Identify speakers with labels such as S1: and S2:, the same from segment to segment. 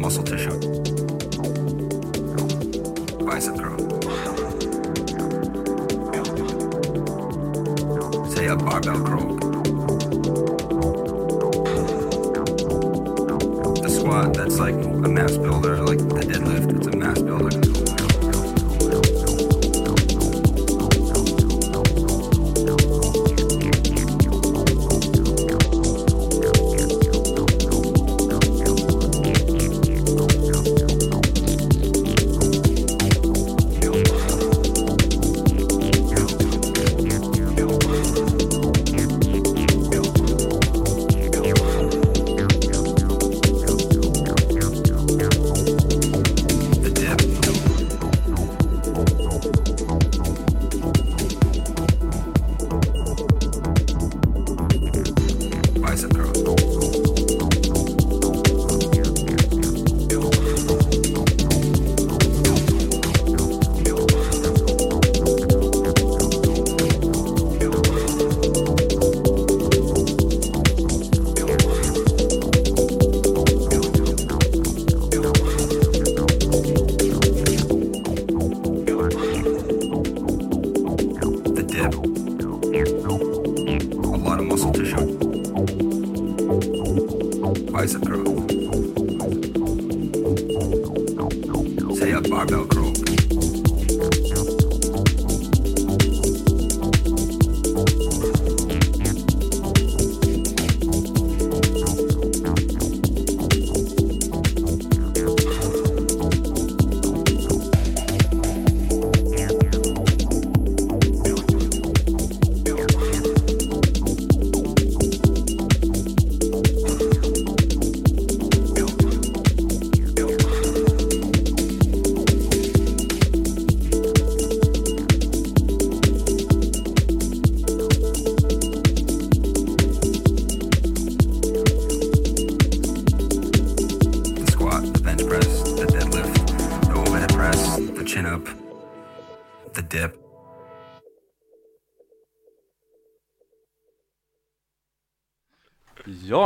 S1: muscle tissue. Bicep curl. Say a barbell curl. The squat, that's like a mass builder, like the deadlift,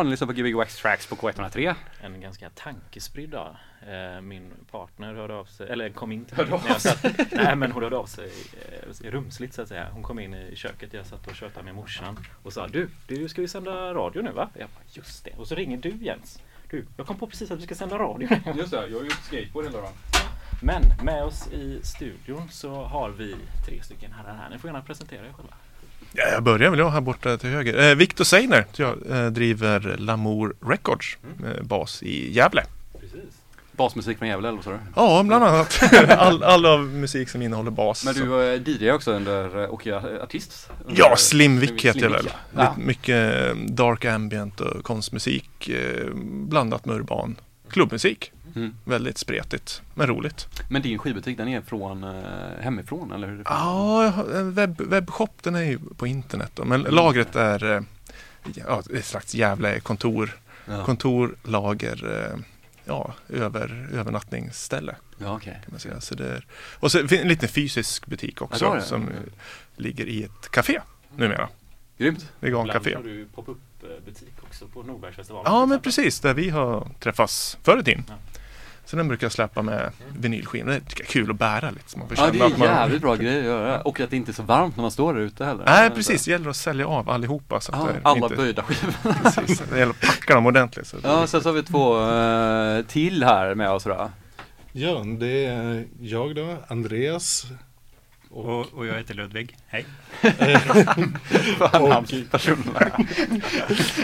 S2: Ni lyssnar på Gbg Wax Tracks på K103.
S3: En ganska tankespridd dag. Eh, Min partner hörde av sig, eller kom in till mig.
S2: av
S3: när jag satt, nej men hon hörde av sig eh, rumsligt så att säga. Hon kom in i köket, jag satt och tjötade med morsan och sa Du, du ska ju sända radio nu va? Jag bara just det. Och så ringer du Jens. Du, jag kom på precis att vi ska sända radio.
S2: Just det, jag har gjort skateboard hela dagen.
S3: Men med oss i studion så har vi tre stycken herrar här. Ni får gärna presentera er själva.
S4: Ja, jag börjar väl jag här borta till höger. Eh, Victor Seiner, jag eh, driver Lamour Records, eh, bas i Gävle.
S3: Precis.
S2: Basmusik från Gävle eller vad sa du?
S4: Ja, bland annat. all, all av musik som innehåller bas.
S2: Men du är DJ också under, och är artist? under-
S4: Ja, Slimvik heter jag väl.
S2: Ja.
S4: Mycket eh, dark ambient och konstmusik eh, blandat med urban klubbmusik.
S2: Mm.
S4: Väldigt spretigt, men roligt.
S2: Men din skivbutik den är från eh, hemifrån eller hur?
S4: Ja, webb, webbshop den är ju på internet då. Men
S2: Mm.
S4: lagret är eh, ja, ett slags jävla kontor.
S2: Ja,
S4: Kontor, lager, eh, ja, över, övernattningsställe
S2: ja okej.
S4: kan man säga. Så det är, och så en liten fysisk butik också
S2: Ja, det har det.
S4: som ligger i ett café numera.
S2: Grymt.
S3: Ibland
S4: Vegancafé.
S3: har du pop-up butik också på Norbergsfestivalen.
S4: Ja men precis, där vi har träffats förr i tiden.
S3: Ja.
S4: Så den brukar jag släppa med vinylskivor. Det tycker jag är kul att bära man får
S2: Ja, det är
S4: att man...
S2: jävligt bra grej att göra. Och att det inte är så varmt när man står där ute heller.
S4: Nej precis, det gäller att sälja av allihopa. Så att
S2: Ja,
S4: det
S2: alla
S4: inte...
S2: böjda skivor.
S4: Precis, det gäller att packa dem ordentligt. Så
S2: Ja, sen så har vi två eh, till här med oss då.
S5: Ja, det är jag då, Andreas. Och,
S6: Och, och jag heter Ludvig. Hej.
S2: Fan.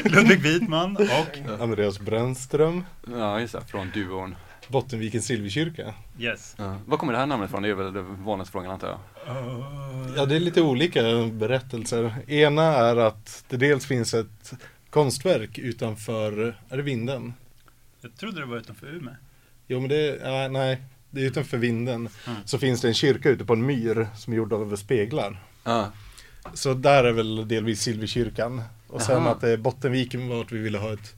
S6: Ludvig Widman och
S5: Andreas Brännström,
S2: Ja, just det. Från duon.
S5: Bottenvikens Silverkyrka.
S6: yes.
S2: Ja. Var kommer det här namnet ifrån? Det är väl den vanligaste frågan antar jag.
S5: Ja, det är lite olika berättelser. Ena är att det dels finns ett konstverk utanför, är det Vinden?
S6: Jag trodde det var utanför Umeå.
S5: Jo, men det, ja, nej, det är utanför Vinden.
S6: Mm.
S5: Så finns det en kyrka ute på en myr som är gjord av speglar.
S2: Ja.
S5: Så där är väl delvis Silverkyrkan. Och sen att eh, Bottenviken var att vi ville ha ett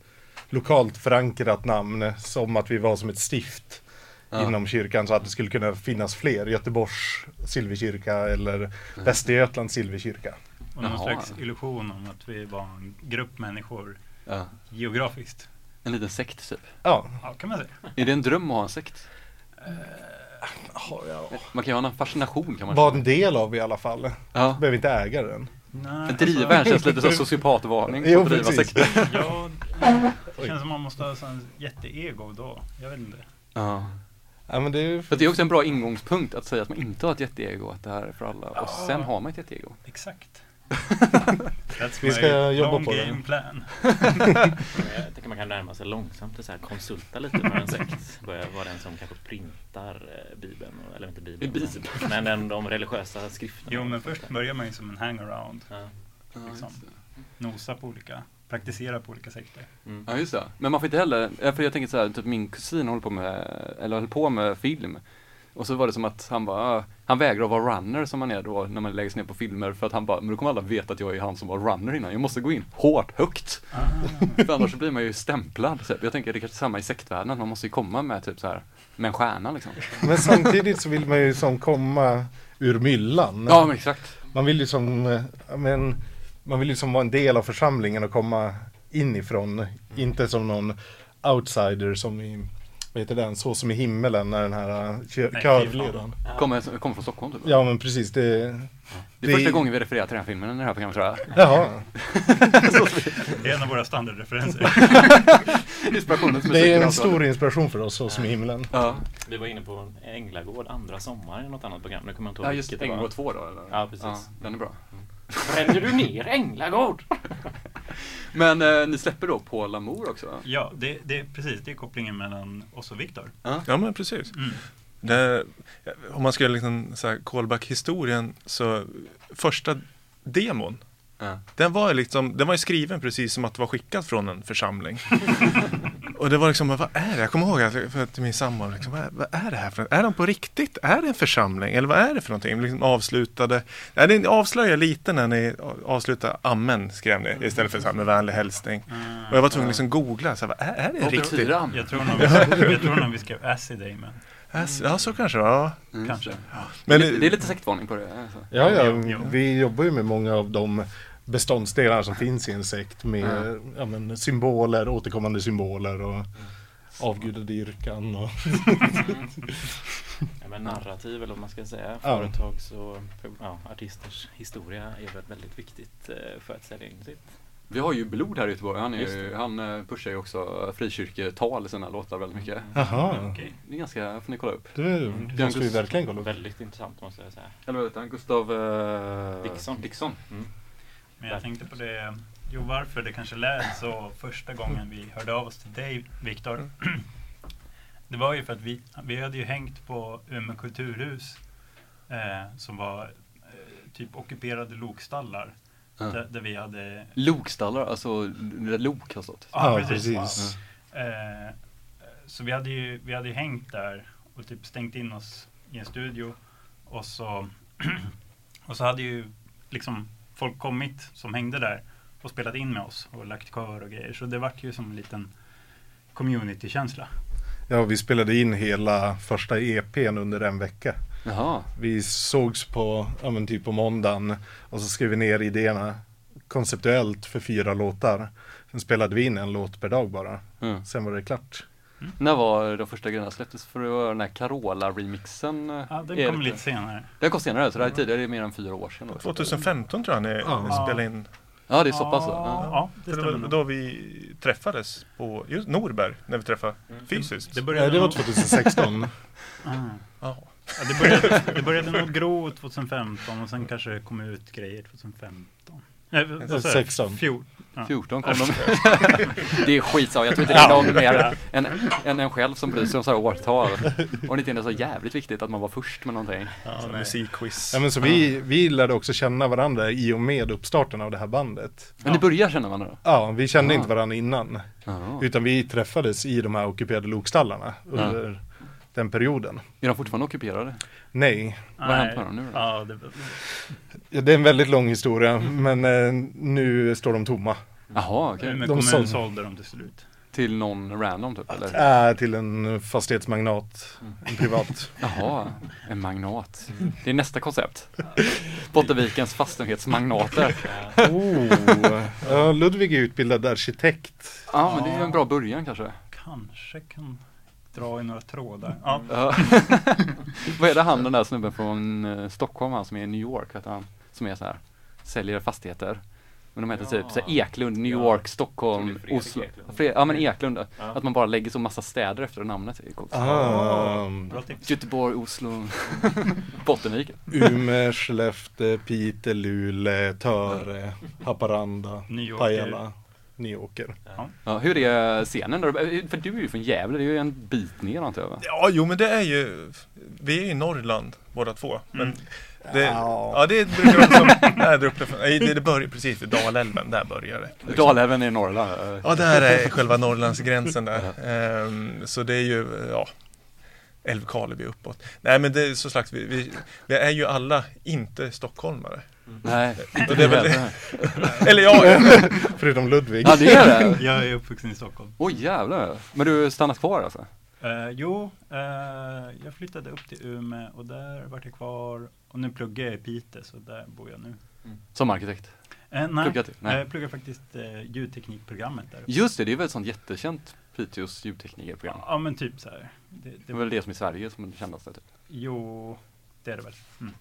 S5: lokalt förankrat namn. Som att vi var som ett stift
S2: Ja.
S5: inom kyrkan. Så att det skulle kunna finnas fler. Göteborgs Silverkyrka eller Västergötlands Silverkyrka.
S6: Och någon
S2: Jaha.
S6: slags illusion om att vi var en grupp människor
S2: Ja.
S6: geografiskt.
S2: En liten sekt typ.
S5: Ja,
S6: Ja, kan man säga.
S2: Är det en dröm att ha en sekt?
S5: ja.
S2: Man kan ju ha en fascination kan man
S5: var
S2: känna.
S5: en del av i alla fall.
S2: Ja.
S5: Behöver inte äga den.
S6: Nej,
S2: För drivaren känns lite som sociopatvarning
S5: Jo, precis.
S2: sekter.
S6: Ja, det känns som man måste ha sån jätteego då. Jag vet inte.
S2: Ja.
S5: Ja, men det är ju
S2: För det är också en bra ingångspunkt att säga att man inte har ett jätteego, att det här är för alla. Och sen har man ett jätteego.
S6: Exakt. That's
S5: Vi ska
S6: my
S5: jobba
S6: long
S5: på det.
S6: game plan.
S3: Jag tänker man kan närma sig långsamt och så här konsulta lite för en sekt. Börja vara den som kanske printar eh, Bibeln, eller inte Bibeln,
S2: Bibeln.
S3: men- men den, de religiösa skrifterna.
S6: Jo, men först börjar man ju som en hangaround.
S3: Ja.
S6: Liksom. Nosa på olika, praktisera på olika sekter.
S3: Mm.
S2: Ja just det. Men man får inte heller, för jag tänker så här, typ min kusin håller på med, eller höll på med film. Och så var det som att han bara, ah, han vägrar att vara runner som man är då när man läggs ner på filmer för att han bara, men då kommer alla veta att jag är han som var runner innan. Jag måste gå in hårt, högt. För annars blir man ju stämplad. Typ. Jag tänker det är kanske samma i sektvärlden, man måste ju komma med typ så här, med en stjärna liksom.
S5: Men samtidigt så vill man ju som komma ur myllan.
S2: Ja men exakt.
S5: Man vill ju som, eh, men, man vill ju som vara en del av församlingen och komma inifrån. Inte som någon outsider som i, vad heter den, Så som i himmelen när den här eh, kö- körledaren.
S2: Kommer, kommer från Stockholm typ.
S5: Ja men precis, det,
S2: Det är
S5: det-
S2: första gången vi refererar till den här filmen i det här programmet tror jag.
S5: jaha.
S6: Det är en av våra standardreferenser.
S2: Inspirationsmusik.
S5: Det är en stor inspiration för oss, Så som i himlen.
S2: Ja,
S3: Vi var inne på Änglagård andra sommaren i något annat program. Nu kommer jag inte ihåg
S2: ja just
S3: det.
S2: Änglagård 2 då eller?
S3: Ja, precis.
S2: den är bra.
S3: Bränner du ner Änglagård?
S2: Men eh, ni släpper då på Lamour också? va?
S6: Ja, det, det är precis det är kopplingen mellan oss och Viktor.
S4: Ja men precis.
S6: Mm.
S4: Det, om man ska göra liksom så här callback historien så första demon
S2: Ja.
S4: Den var liksom, den var ju skriven precis som att det var skickat från en församling. och det var liksom, vad är det? Jag kommer ihåg att, för att min sambo, liksom, vad, vad är det här för Är de på riktigt? Är det en församling? Eller vad är det för någonting? Liksom avslutade, nej, det avslöjar lite när ni avslutar amen, skrev ni, istället för så här med vänlig hälsning. Och jag var tvungen att liksom googla, så här, vad är, är det riktigt?
S2: betyder han?
S6: Jag tror nog vi, jag tror nog vi skrev Acid Amen.
S4: Ja, så kanske det ja.
S2: Mm,
S6: Kanske.
S2: Det,
S4: Men,
S2: är, det är lite sektvarning på det. Alltså.
S5: Ja, ja, vi jobbar ju med många av de beståndsdelar som finns i en sekt med
S2: Ja.
S5: ja, men, symboler, återkommande symboler och avgudadyrkan och
S3: Ja, men narrativ eller vad man ska säga.
S5: Ja.
S3: Företags och ja, artisters historia är väl väldigt viktigt eh, för att sälja in sitt.
S2: Vi har ju Blod här i Göteborg. Han, ju,
S3: det.
S2: han eh, pushar ju också frikyrketal i sina låtar väldigt mycket.
S5: Jaha,
S6: Okej.
S2: Det är ganska, får ni kolla upp.
S5: det måste vi verkligen kolla upp.
S3: Väldigt intressant måste jag säga.
S2: Eller vad heter han? Gustav eh,
S3: Dixon.
S2: Dixon.
S3: Mm.
S6: Men jag tänkte på det, jo varför det kanske lät så första gången vi hörde av oss till dig Viktor. Det var ju för att vi, vi hade ju hängt på Umeå kulturhus eh, som var eh, typ ockuperade lokstallar.
S2: Ja.
S6: Där, där vi hade
S2: Lokstallar, alltså där lok har stått.
S5: Ja,
S6: Ja,
S5: precis.
S6: precis. Eh, så vi hade, ju, vi hade ju hängt där och typ stängt in oss i en studio. Och så, och så hade ju liksom folk kommit som hängde där och spelat in med oss och lagt kör och grejer. Så det vart ju som en liten community-känsla.
S5: Ja, vi spelade in hela första EPn under en vecka.
S2: Jaha.
S5: Vi sågs på, ja men typ på måndagen och så skrev vi ner idéerna konceptuellt för fyra låtar. Sen spelade vi in en låt per dag bara.
S2: Mm.
S5: Sen var det klart. Mm.
S2: När var de första grejerna släpptes? För det var den här Carola-remixen.
S6: Ja, den
S2: eh,
S6: kom lite senare.
S2: Den kom senare, så det här är tidigare, det är mer än fyra år sedan.
S4: 2015 tror jag ni
S5: ja.
S4: spelade in.
S2: Ja, det är så pass? Ja,
S6: ja. ja
S4: det,
S6: det
S4: var då vi träffades på just Norberg, när vi träffade mm. fysiskt.
S6: Det, började
S5: Nej, det var 2016. mm.
S6: Ah.
S4: Ja,
S6: det, började, det började nog gro 2015 och sen kanske det kom ut grejer 2015. Nej,
S5: 16.
S6: 14,
S2: 14 kom de. det är skitsamma, jag tror inte det är någon mer än, än en själv som bryr sig om så här årtal. Och det inte är så jävligt viktigt att man var först med någonting.
S6: Ja,
S4: musikquiz.
S5: Ja, men så vi, vi lärde också känna varandra i och med uppstarten av det här bandet.
S2: Men ni börjar känna varandra då?
S5: Ja, vi kände inte varandra innan.
S2: Ja.
S5: Utan vi träffades i de här ockuperade lokstallarna under den perioden.
S2: Är de fortfarande ockuperade?
S5: Nej,
S2: Vad har hänt med dem nu då?
S6: Ja, det,
S5: ja, det är en väldigt lång historia, men eh, nu står de tomma.
S2: Jaha, okej.
S6: Umeå
S5: De
S6: kommun
S5: sålde-
S6: sålde dem till slut.
S2: Till någon random typ eller?
S5: Äh, till en fastighetsmagnat, en privat.
S2: Jaha, en magnat. Det är nästa koncept. Bottenvikens fastighetsmagnater.
S5: Oh. Ja, Ludvig är utbildad arkitekt.
S2: Ja, men det är ju en bra början kanske.
S6: Kanske kan dra i några trådar. Ja.
S2: Ja. Vad är det han den där snubben från eh, Stockholm, han som är i New York, vet han? Som är så här, säljer fastigheter. Men de heter typ så här Eklund, New
S3: Ja.
S2: York, Stockholm, Oslo.
S3: Eklund.
S2: Ja men Eklund,
S3: Ja.
S2: att man bara lägger så massa städer efter namnet.
S5: Ah.
S2: Göteborg, Oslo, Bottenviken.
S5: Umeå, Skellefteå, Piteå, Luleå, Töre, Haparanda,
S6: Nyåker.
S5: Pajala, Nyåker.
S2: Ja, hur är scenen där? För du är ju från Gävle, det är ju en bit ner antar jag?
S4: Ja, jo men det är ju, vi är i Norrland båda två. Men det,
S5: Ja.
S4: ja. det brukar vara som, nej, där uppe, nej, det, det börjar precis vid Dalälven, där börjar det. liksom.
S2: Dalälven är i Norrland.
S4: Ja, där är själva Norrlandsgränsen där. Ehm, så det är ju, ja, Älvkarleby uppåt. Nej men det är så slags, vi, vi, vi är ju alla inte stockholmare.
S2: Nej,
S4: Och det är väl, eller ja,
S5: Förutom Ludvig.
S2: Ja det är det?
S6: Jag är uppvuxen i Stockholm.
S2: Oj jävlar. Men du stannat kvar alltså?
S6: Eh, jo, eh, jag flyttade upp till Umeå och där vart jag kvar. Och nu pluggar jag i Piteå, så där bor jag nu.
S2: Som arkitekt?
S6: Eh, nej,
S2: Pluggat i- nej.
S6: jag pluggar faktiskt eh, ljudteknikprogrammet där. uppe.
S2: Just det, det är väl ett sånt jättekänt Piteås ljudteknikerprogram.
S6: Ja, men typ så här. Det,
S2: Det
S6: det,
S2: är väl det som i Sverige som är det kändaste. Typ.
S6: Jo, det är det väl. Mm.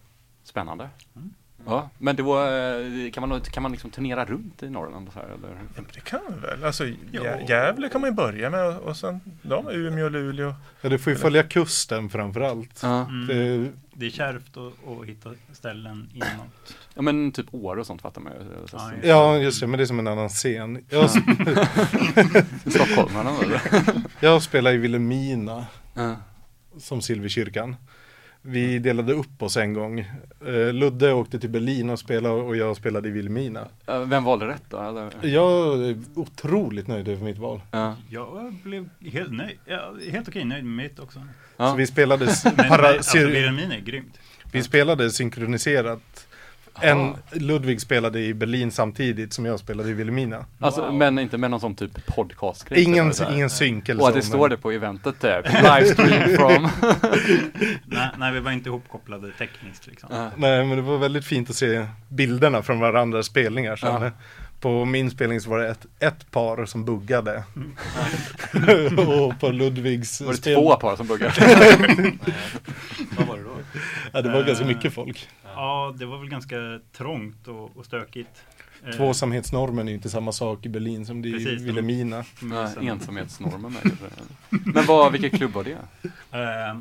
S2: Spännande.
S6: Mm.
S2: Ja, men då eh, kan man, kan man liksom turnera runt i Norrland så här, eller?
S4: det kan vi väl. Alltså. Gä- Gävle kan man ju börja med och, och sen de, Umeå, Luleå.
S5: Ja, du får ju följa kusten framförallt.
S2: Ja.
S6: Mm.
S5: Det,
S6: Det är kärvt att, att hitta ställen inåt.
S2: ja, men typ år och sånt fattar man ju.
S6: Ja,
S2: så-
S5: ja, just det, men det är som en annan scen. Jag,
S2: Stockholmarna eller?
S5: jag spelar i Vilhelmina
S2: Ja.
S5: som Silverkyrkan. Vi delade upp oss en gång. Eh, Ludde åkte till Berlin och spelade och jag spelade i Vilhelmina.
S2: Vem valde rätt då? Eller?
S5: Jag är otroligt nöjd över mitt val.
S2: Ja.
S6: Jag blev helt nöjd. Helt okej nöjd med mitt också.
S2: Ja.
S5: Så vi spelade, para,
S6: men alltså, Vilhelmina är grymt.
S5: vi spelade synkroniserat. En Ludvig spelade i Berlin samtidigt som jag spelade i Vilhelmina.
S2: Alltså,
S6: Wow.
S2: men inte med någon sån typ podcastgrej?
S5: Ingen,
S2: så
S5: ingen synk eller
S2: Och att
S5: så.
S2: det står
S5: men-
S2: det på eventet typ. Livestream from.
S6: Nej, nej, vi var inte ihopkopplade tekniskt liksom.
S2: Ja.
S5: Nej men det var väldigt fint att se bilderna från varandras spelningar sen.
S2: Ja.
S5: På min spelning så var det ett, ett par som buggade. och på Ludvigs
S2: Var det
S5: spel...
S2: två par som buggade?
S3: Vad var det då?
S5: Ja det var ganska
S6: Eh,
S5: mycket folk.
S6: Ja, det var väl ganska trångt och, och stökigt. Eh,
S5: Tvåsamhetsnormen är ju inte samma sak i Berlin som det är i. Vilhelmina.
S2: Nej,
S6: sen-
S2: ensamhetsnormen med kanske. Men vad, vilken klubb var det?
S6: Eh,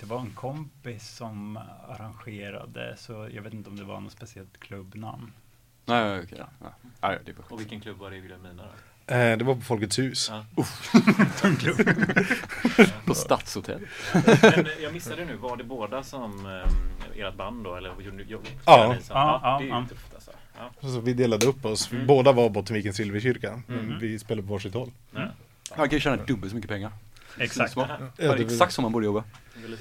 S6: Det var en kompis som arrangerade, så jag vet inte om det var något speciellt klubbnamn.
S2: Nej, okej. Ja. Ja, ja, det är
S3: Och vilken klubb var det i Vilhelmina då?
S5: Eh, det var på Folkets hus.
S3: Ja.
S2: På Stadshotell.
S3: Men eh, jag missade nu, var det båda som um, ert band då? Eller gjorde ni-
S5: Ja.
S6: Ja,
S3: ja,
S6: ja,
S3: det är ju
S6: ja.
S3: tufft alltså. Ja.
S5: Så vi delade upp oss.
S3: Mm.
S5: Båda var Bottenvikens Silverkyrka.
S6: Mhm.
S5: vi spelade på varsitt håll.
S3: Ja.
S2: Han kan ju tjäna dubbelt så mycket pengar.
S6: Exakt.
S5: Ja,
S2: Ja,
S5: det-
S2: exakt som man borde jobba.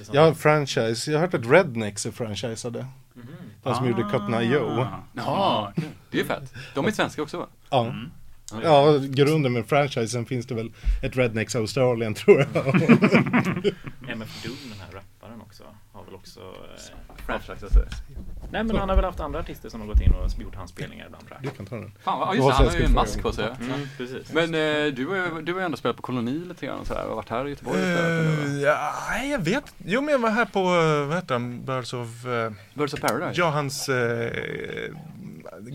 S3: Är
S5: Jag har franchise. Jag har hört att Rednecks är franchisade.
S3: Mhm.
S5: De som gjorde Cotton Joe.
S6: Ah.
S2: Jaha, det är ju fett. De är svenska också va?
S5: Ja.
S6: Mm.
S5: Ja, grunden med franchisen finns det väl ett Rednecks Australien tror jag.
S3: MF Doom, den här rapparen också, har väl också... Eh,
S2: Franchise
S3: nej men han har väl haft andra artister som har gått in och gjort hans spelningar ibland
S5: Du kan ta den.
S2: Fan, ja, just det, han har ju en mask på sig.
S3: Mm, precis.
S2: Men eh, du har du har ju ändå spelat på koloni lite grann och så här, och varit här i Göteborg
S4: Uh, ja, nej, jag vet. Jo, men jag var här på, eh, vad heter han, Birds of... Uh,
S2: Birds of Paradise?
S4: ja, hans... Uh,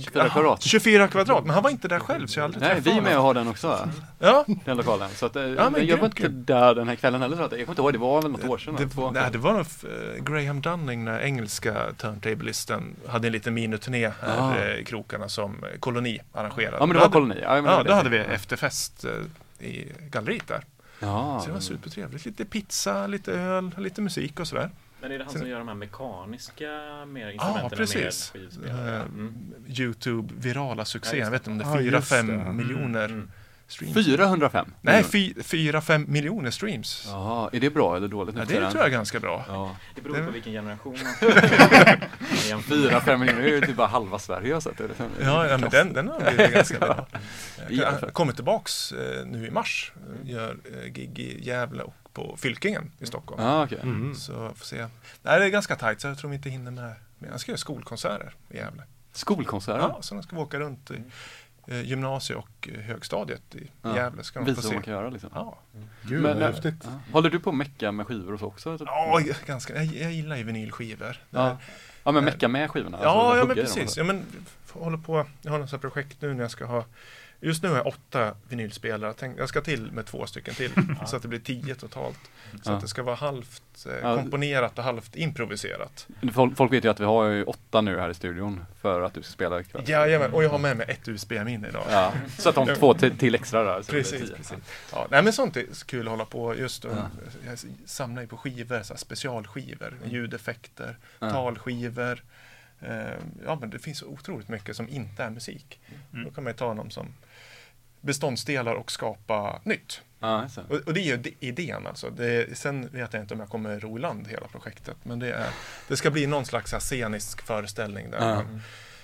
S2: 24 kvadrat.
S4: 24 kvadrat, men han var inte där själv så jag har aldrig
S2: Nej, vi är
S4: honom.
S2: med och har den också?
S4: Ja,
S2: den lokalen. Så att, eh,
S4: men
S2: men jag var inte där den här kvällen heller. Så att, jag kommer inte ihåg, det var väl något år sedan?
S4: det,
S2: två.
S4: nej, det var nog eh, Graham Dunning, den engelska turntablisten, hade en liten miniturné här
S2: Ah.
S4: eh, i krokarna som koloni arrangerade.
S2: Ja, men det
S4: Då
S2: var
S4: hade-
S2: koloni. Ja,
S4: Ja, då
S2: det.
S4: hade vi efterfest i galleriet där.
S2: Ja.
S4: Så det var supertrevligt. Lite pizza, lite öl, lite musik och sådär.
S3: Men är det han
S4: Sen-
S3: som gör de här mekaniska mer
S4: Ja,
S3: instrumenten
S4: precis.
S3: med skivspelare?
S4: Eh,
S3: Mm.
S4: Youtube virala succé.
S3: Ja,
S4: jag vet inte om det
S5: Ja,
S4: är
S5: just
S4: 4-5
S5: det.
S4: miljoner
S3: Mm.
S4: streams.
S2: 405?
S4: Nej, 4-5 miljoner streams. Ja,
S2: Jaha, är det bra eller dåligt? för
S4: det tror jag är ganska bra.
S2: Ja.
S3: Det beror
S4: Det-
S3: på vilken generation man jämför.
S2: Fyra, fem miljoner, det är ju typ bara halva Sverige har sett det.
S4: Ja, ja men den, den har blivit ganska bra.
S2: Ja.
S4: Jag kommer tillbaks eh, nu i mars. Gör eh, gig i Gävle och på Fylkingen i Stockholm.
S2: Ja, okej.
S5: Mm.
S4: Så får se. Nej, det är ganska tajt så jag tror vi inte hinner med. Men jag ska göra skolkonserter i Gävle.
S2: Skolkonserter?
S4: Ja, så de ska vi åka runt i eh, gymnasie och eh, högstadiet i
S2: Ja.
S4: Gävle. Ska de
S2: Visa
S4: få
S2: vad man
S4: se.
S2: kan göra liksom.
S4: Ja,
S5: Gud
S2: Men,
S5: vad
S2: eh,
S5: häftigt.
S2: Ja. Håller du på att mecka med skivor och så också? Typ?
S4: ja ganska. Jag, jag gillar ju vinylskivor.
S2: Ja. ja, men mecka med skivorna?
S4: Ja,
S2: alltså,
S4: ja men precis. Ja, men, håller på, jag har något projekt nu när jag ska ha Just nu har jag åtta vinylspelare. Jag, tänk, jag ska till med två stycken till. så att det blir tio totalt. Så
S2: Ja.
S4: att det ska vara halvt eh, komponerat och halvt improviserat.
S2: Folk, folk vet ju att vi har ju åtta nu här i studion för att du ska spela ikväll.
S4: Jajamän, och jag har med mig ett USB-minne idag.
S2: Ja, så att de två till, till extra där.
S4: Precis, precis. Ja, nej men sånt är kul att hålla på. Just
S2: Ja.
S4: Jag samlar ju på skivor, så specialskivor, ljudeffekter,
S2: Ja.
S4: talskivor. Eh, ja men det finns otroligt mycket som inte är musik.
S6: Mm.
S4: Då kan man ju ta dem som beståndsdelar och skapa nytt.
S2: Det.
S4: Och, och det är ju idén alltså. Det, sen vet jag inte om jag kommer ro i land hela projektet. Men det, är, det ska bli någon slags scenisk föreställning där
S2: Ja.
S4: man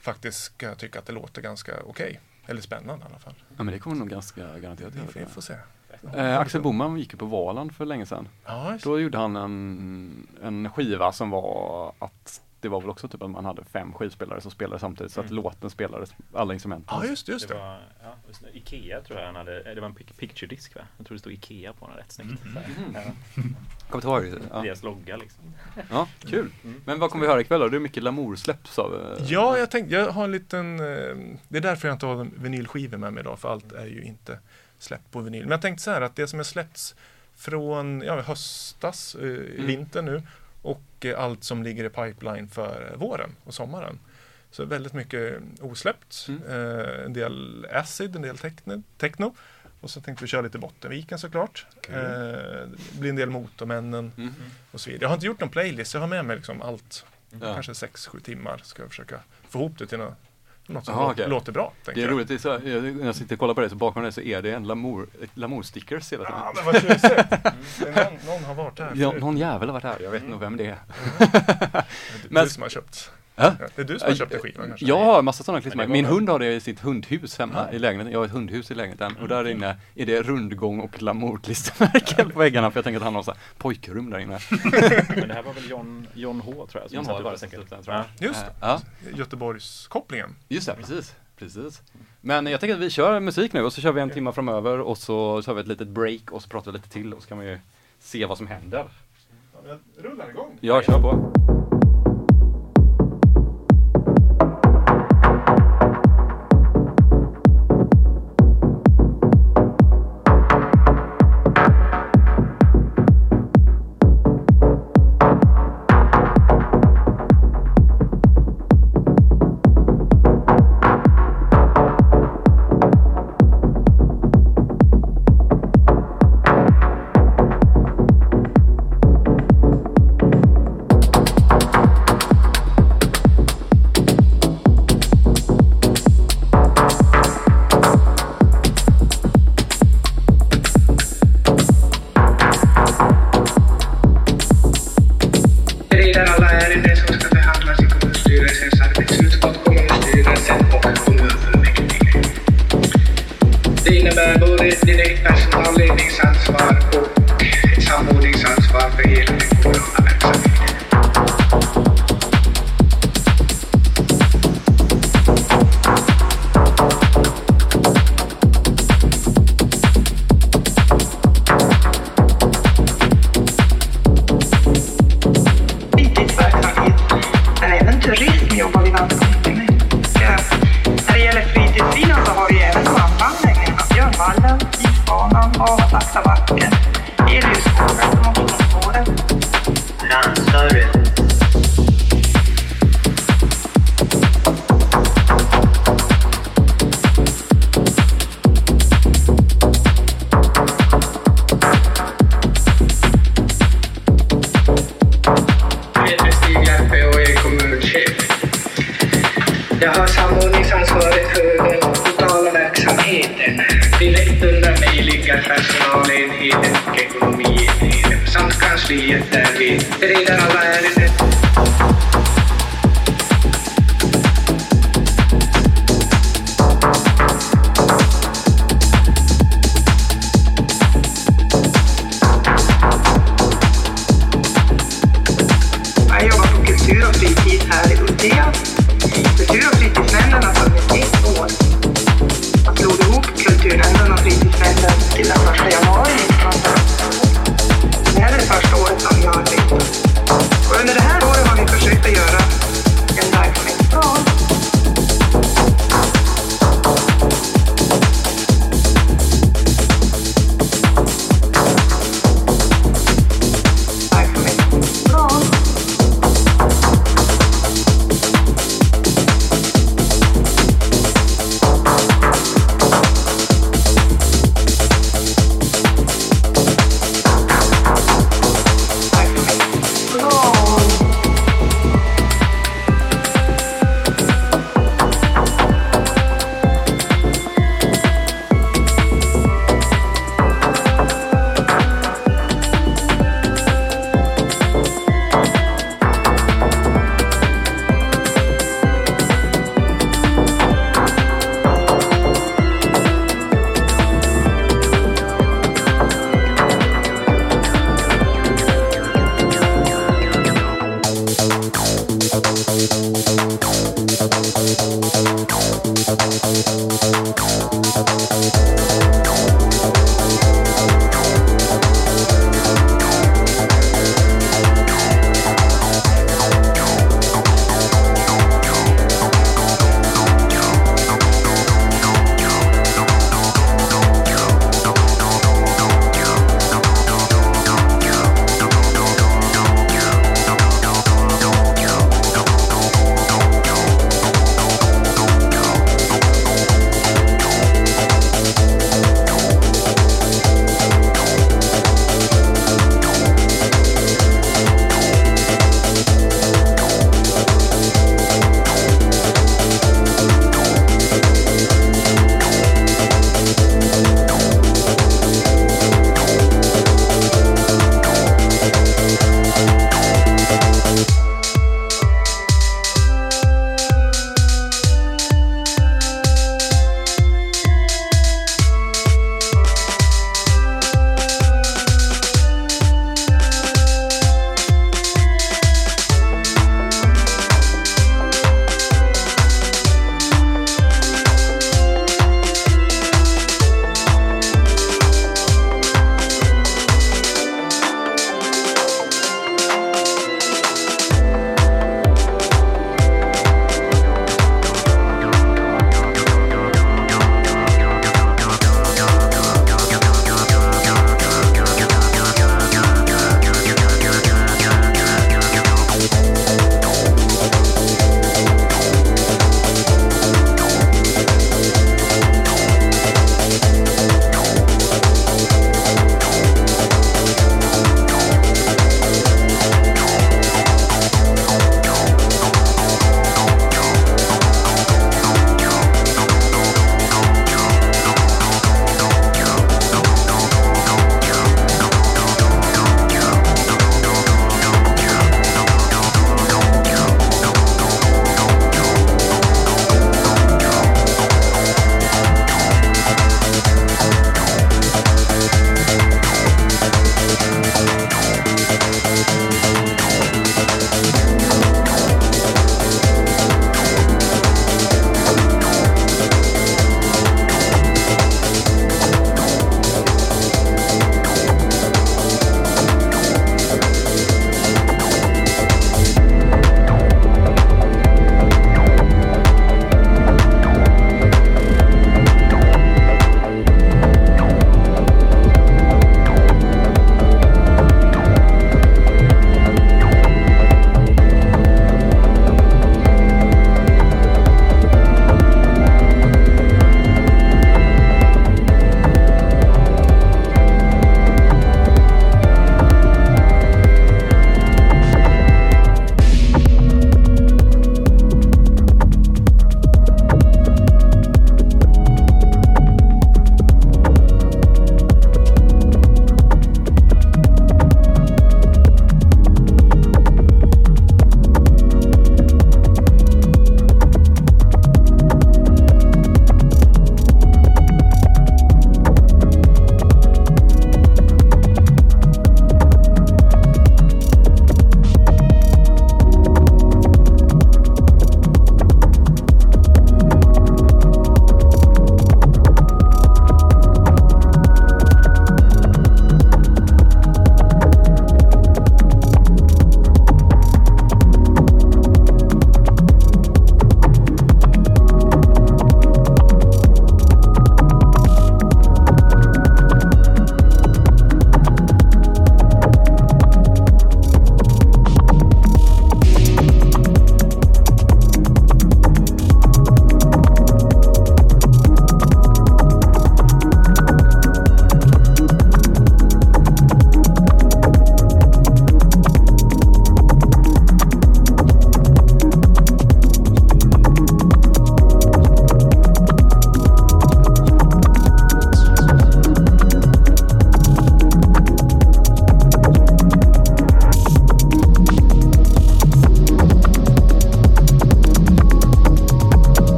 S4: faktiskt ska tycka att det låter ganska okej. Eller spännande i alla fall.
S2: ja, men det kommer nog ganska garanterat
S4: Vi,
S2: göra.
S4: vi
S2: tror
S4: får se.
S2: Eh, Axel Boman gick ju på Valand för länge sedan.
S4: Just-
S2: Då gjorde han en, en skiva som var att det var väl också typ att man hade fem skivspelare som spelade samtidigt så att
S3: Mm.
S2: låten spelades, alla instrumenten.
S4: ja just, just
S3: Det
S4: det.
S3: var ja, just det. Ikea tror jag han hade, eh, det var en pic- picture disk va? Jag tror det stod Ikea på den rätt snyggt.
S2: Mm.
S3: Ja.
S2: Kommer inte ihåg. Ja.
S3: Deras logga liksom.
S2: ja, kul.
S3: Mm.
S2: Men vad kommer vi höra ikväll då? Det är mycket Lamour-släpp sa vi.
S4: Ja, jag tänkte, jag har en liten, eh, det är därför jag inte har en vinylskiva med mig idag, för allt är ju inte släppt på vinyl. Men jag tänkte så här att det som är släppts från ja, höstas, eh,
S2: Mm.
S4: vinter nu, och eh, allt som ligger i pipeline för våren och sommaren. Så väldigt mycket osläppt,
S2: Mm.
S4: eh, en del acid, en del techno, techno. Och så tänkte vi köra lite Bottenviken såklart. Eh, det blir en del Motormännen
S2: Mm.
S4: och så vidare. Jag har inte gjort någon playlist, jag har med mig liksom allt
S2: Ja.
S4: kanske 6-7 timmar ska jag försöka få ihop det till något, något som
S2: Aha, okej.
S4: låter bra.
S2: Det är
S4: jag.
S2: roligt, det är så, jag, när jag sitter och kollar på det så bakom det så är det en Lamour, Lamour-stickers hela tiden.
S4: Ja, men vad tjusigt! Är någon, någon har varit här
S2: Ja, någon jävel har varit här, jag vet nog vem det är.
S4: Det är
S2: men-
S4: du som har köpt.
S2: Ja?
S4: Ja, Det är du som har köpt en skiva kanske?
S2: Jag har massa sådana klistermärken. Min hund har det i sitt hundhus hemma
S4: Ja.
S2: i lägenheten. Jag har ett hundhus i lägenheten och där inne är det rundgång och Lamour-klistermärken på väggarna för jag tänker att han har så här pojkrum där inne.
S3: Men det här var väl John, John H tror jag. som
S2: John H var
S3: det säkert.
S2: säkert, tror jag.
S3: Ja.
S4: Just det.
S2: Ja,
S4: Göteborgskopplingen.
S2: just det, precis. Precis. Men jag tänker att vi kör musik nu och så kör vi en timme framöver och så tar vi ett litet break och så pratar vi lite till och så kan vi ju se vad som händer.
S4: Rullar igång.
S2: Jag kör på.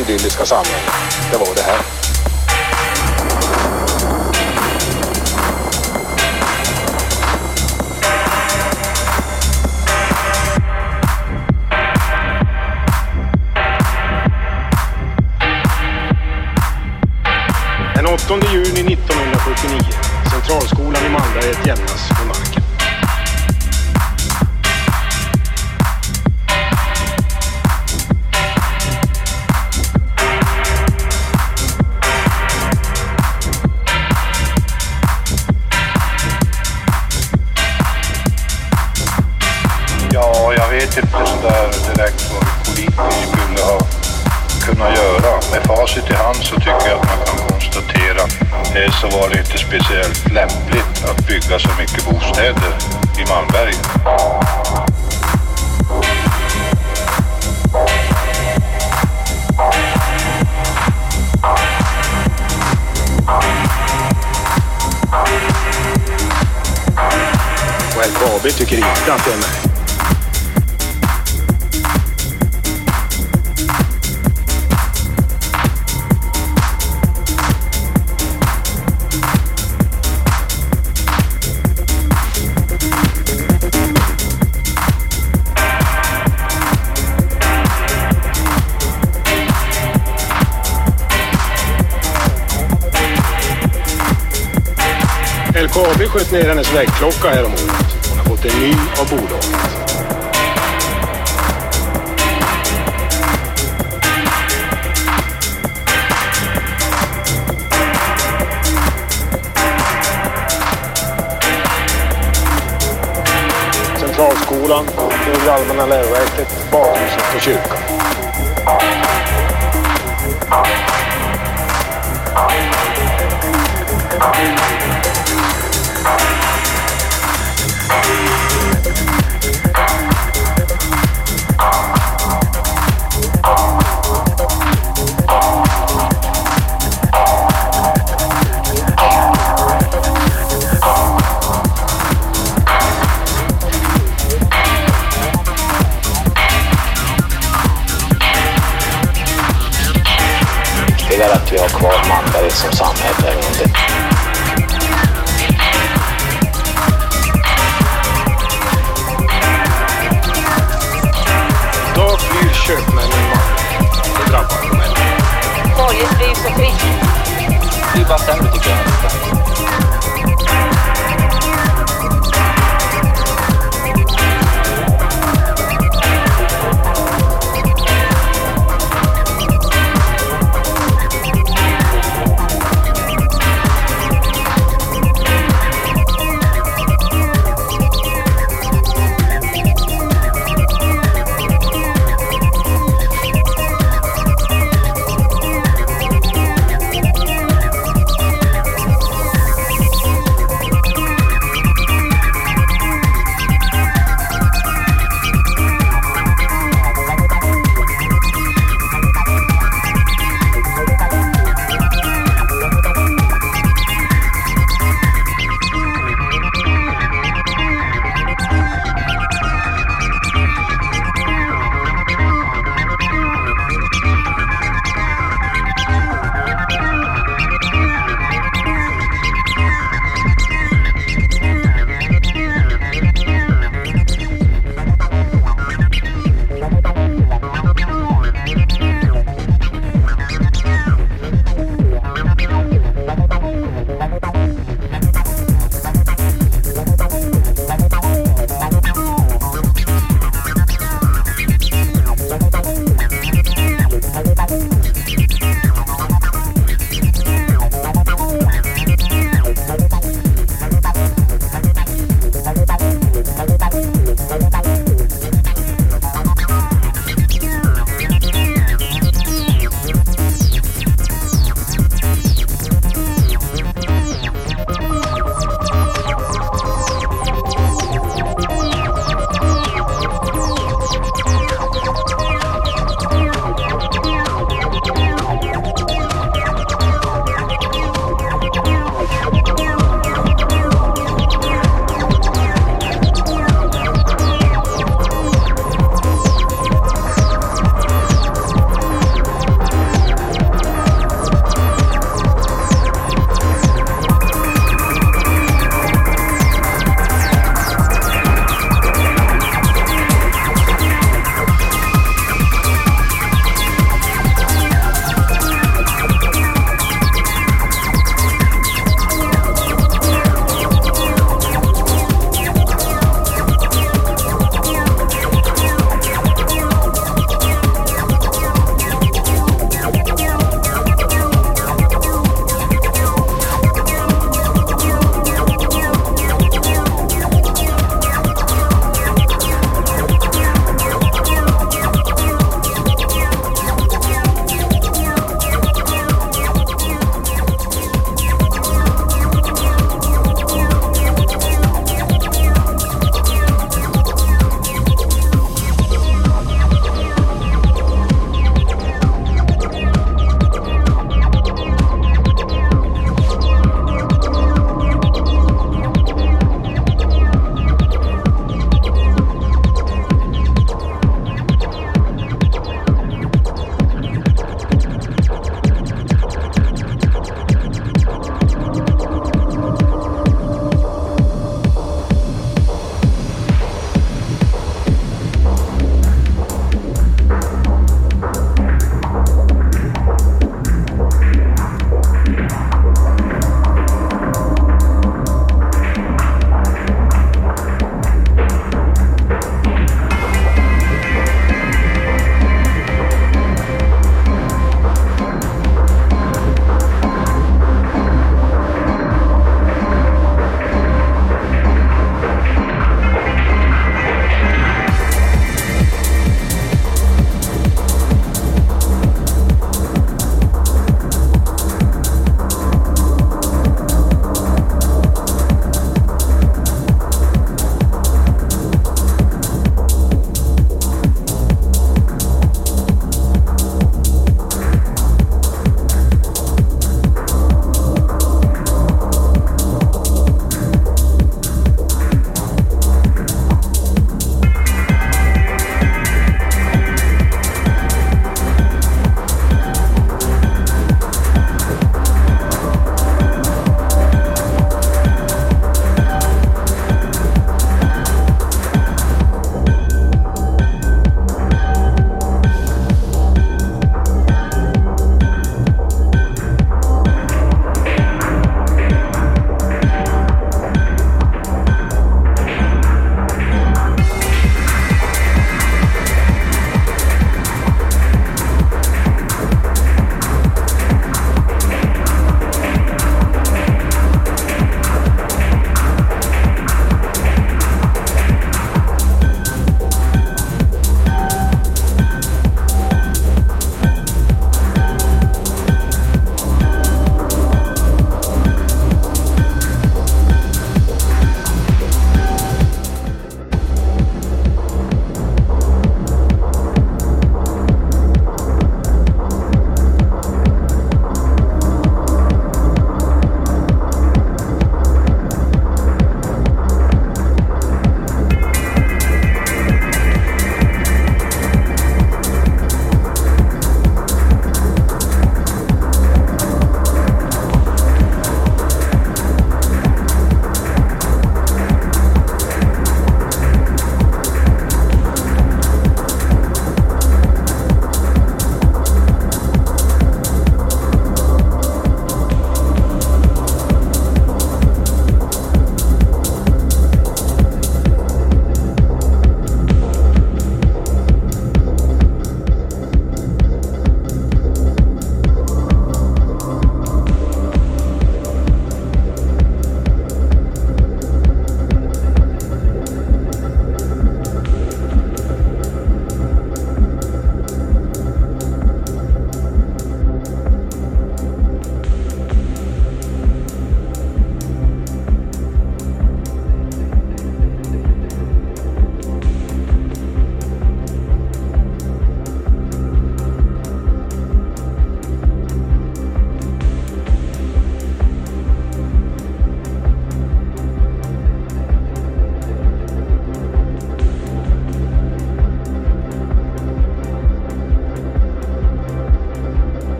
S7: Idylliska samhälle, det var det här. Den 8 juni 1979. Centralskolan i Malmberget jämnas med marken.
S8: Facit i hand så tycker jag att man kan konstatera eh, så var det inte speciellt lämpligt att bygga så mycket bostäder i Malmberget.
S7: Och LKAB tycker inte att det är märkligt. LKAB sköt ner hennes väggklocka häromåret. Hon har fått en ny av bolaget. Centralskolan, Högre Allmänna Läroverket, badhuset och kyrkan.
S9: Bye.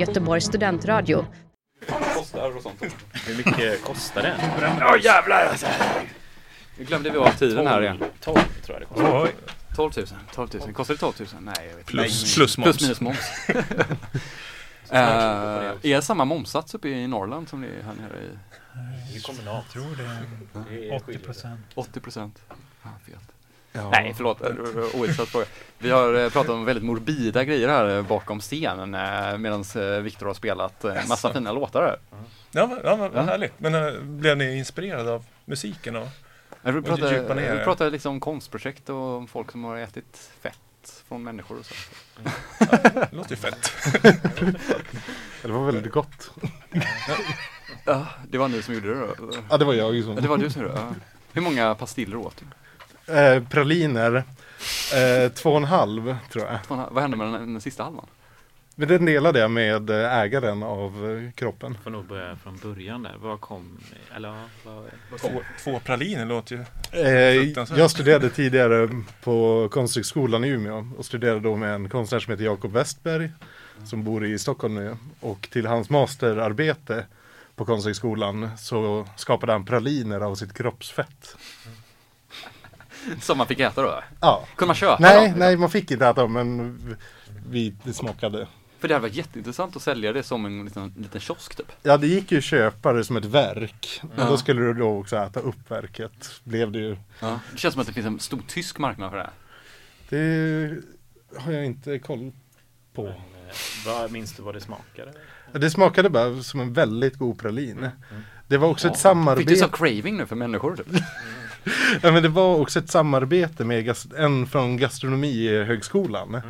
S9: Göteborgs studentradio.
S2: Kostar och sånt.
S3: Hur mycket kostar det?
S2: Ja jävlar alltså. Nu glömde vi av tiden här igen.
S3: 12 tror jag det kostar.
S2: Oj. 12 000, 12 000. Kostar det 12 000? Nej, jag vet inte.
S4: Plus- moms.
S2: Plus minus moms. Eh, är det samma momsats uppe i Norrland som det är här nere i?
S3: Det kommunalt.
S6: Jag tror det är
S3: är
S6: 80 procent.
S2: 80 procent. Ah.
S5: Ja.
S2: Nej, förlåt. Ointressant fråga. Vi har eh, pratat om väldigt morbida grejer här eh, bakom scenen medan Viktor har spelat eh, massa fina låtar här.
S4: Ja, ja vad
S2: Ja.
S4: härligt. Men blev ni inspirerade av musiken? Och,
S2: Jag vill
S4: och
S2: prata,
S4: djupa ner
S2: jag vill
S4: er?
S2: prata liksom om konstprojekt och om folk som har ätit fett från människor och så.
S4: Det låter ju fett.
S5: Det var väldigt gott.
S2: Ja, det var ni som gjorde det då?
S5: Ja, det var jag som-
S2: Ja, det var du som gjorde det? Ja. Hur många pastiller åt du?
S5: Eh, praliner, eh, två och en halv tror jag.
S2: Två och en halv. Vad hände med den, den sista halvan?
S5: Men den delade jag med eh, ägaren av eh, kroppen.
S3: Får nog börja från början där. Vad kom, eller ja, vad,
S4: Två, två praliner låter ju
S5: Eh, jag studerade tidigare på Konsthögskolan i Umeå och studerade då med en konstnär som heter Jakob Westberg som bor i Stockholm nu. Och till hans masterarbete på Konsthögskolan så skapade han praliner av sitt kroppsfett.
S2: Som man fick äta då?
S5: Ja.
S2: Kunde man köpa
S5: Nej,
S2: dem?
S5: nej man fick inte äta dem men vi, smakade.
S2: För det hade varit jätteintressant att sälja det som en liten, liten kiosk typ.
S5: Ja det gick ju att köpa det som ett verk. Men
S2: Ja.
S5: då skulle du då också äta upp verket. Blev det ju.
S2: Ja. Det känns som att det finns en stor tysk marknad för det här.
S5: Det har jag inte koll på.
S3: Men, eh, vad minns du vad det smakade?
S5: Det smakade bara som en väldigt god pralin. Det var också ett
S2: Fick
S5: samarbete.
S2: du så craving nu för människor typ?
S5: ja, men det var också ett samarbete med en från gastronomihögskolan.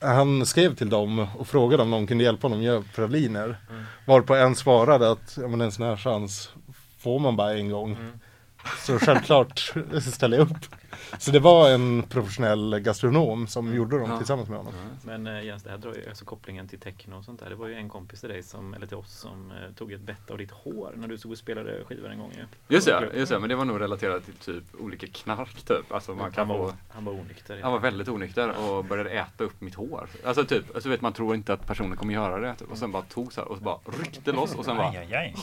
S5: Han skrev till dem och frågade om de kunde hjälpa honom göra praliner. Varpå en svarade att ja, men en sån här chans får man bara en gång. Så självklart ställer jag upp. Så det var en professionell gastronom som gjorde dem
S3: Ja.
S5: tillsammans med honom.
S3: Men eh, Jens, det här drar ju alltså kopplingen till techno och sånt där. Det var ju en kompis till dig som, eller till oss som eh, tog ett bett av ditt hår när du stod och spelade skivor en gång ju.
S2: Just det, just det, men det var nog relaterat till typ olika knark typ. Alltså man kan
S3: Han var-
S2: få...
S3: han var onykter, ja.
S2: Han var väldigt onykter och började äta upp mitt hår. Alltså typ, alltså vet man tror inte att personen kommer göra det. Typ. Och sen bara tog så här och så bara ryckte loss och sen bara...
S6: Aj, aj, aj.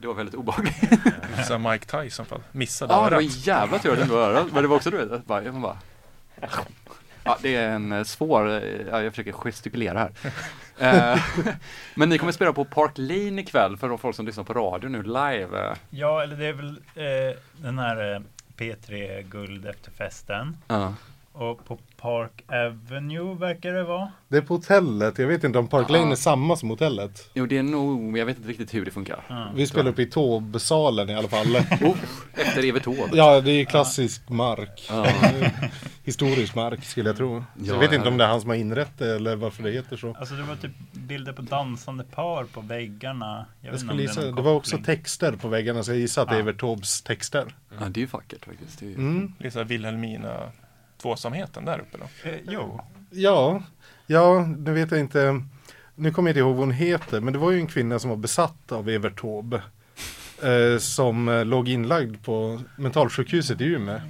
S2: Det var väldigt obehagligt.
S4: Så Mike Tyson fall. Missade
S2: Ja, det var
S4: örat.
S2: jävla tur att det var örat. Men det var också du vet, bara, man bara... Ja, det är en eh, svår, eh, ja, jag försöker gestikulera här. Eh, Men ni kommer spela på Park Lane ikväll för de folk som lyssnar på radio nu live.
S6: Ja, eller det är väl eh, den här eh, P3 Guld efter festen. Och på Park Avenue verkar det vara.
S5: Det är på hotellet. Jag vet inte om Park Lane är samma som hotellet.
S2: Jo, det är nog, men jag vet inte riktigt hur det funkar.
S5: Vi spelar uppe i Taube-salen i alla fall.
S2: Oh, efter Evert Taube.
S5: Ja, det är klassisk mark. Historisk mark skulle jag tro. Så
S2: Ja,
S5: jag vet
S2: ja.
S5: inte om det är han som har inrett det eller varför det heter så.
S6: Alltså det var typ bilder på dansande par på väggarna. Jag,
S5: Jag skulle
S6: det
S5: gissa,
S6: någon
S5: det var också texter på väggarna så jag gissar att det är. Evert Taubes texter.
S2: Ja, det är ju vackert faktiskt. Det är ju...
S5: Mm.
S4: Det tvåsamheten där uppe då.
S6: Eh, jo.
S5: Ja, ja, nu vet jag inte. Nu kommer jag inte ihåg vad hon heter, men det var ju en kvinna som var besatt av Evert Taube. Eh, som eh, låg inlagd på mentalsjukhuset i Umeå.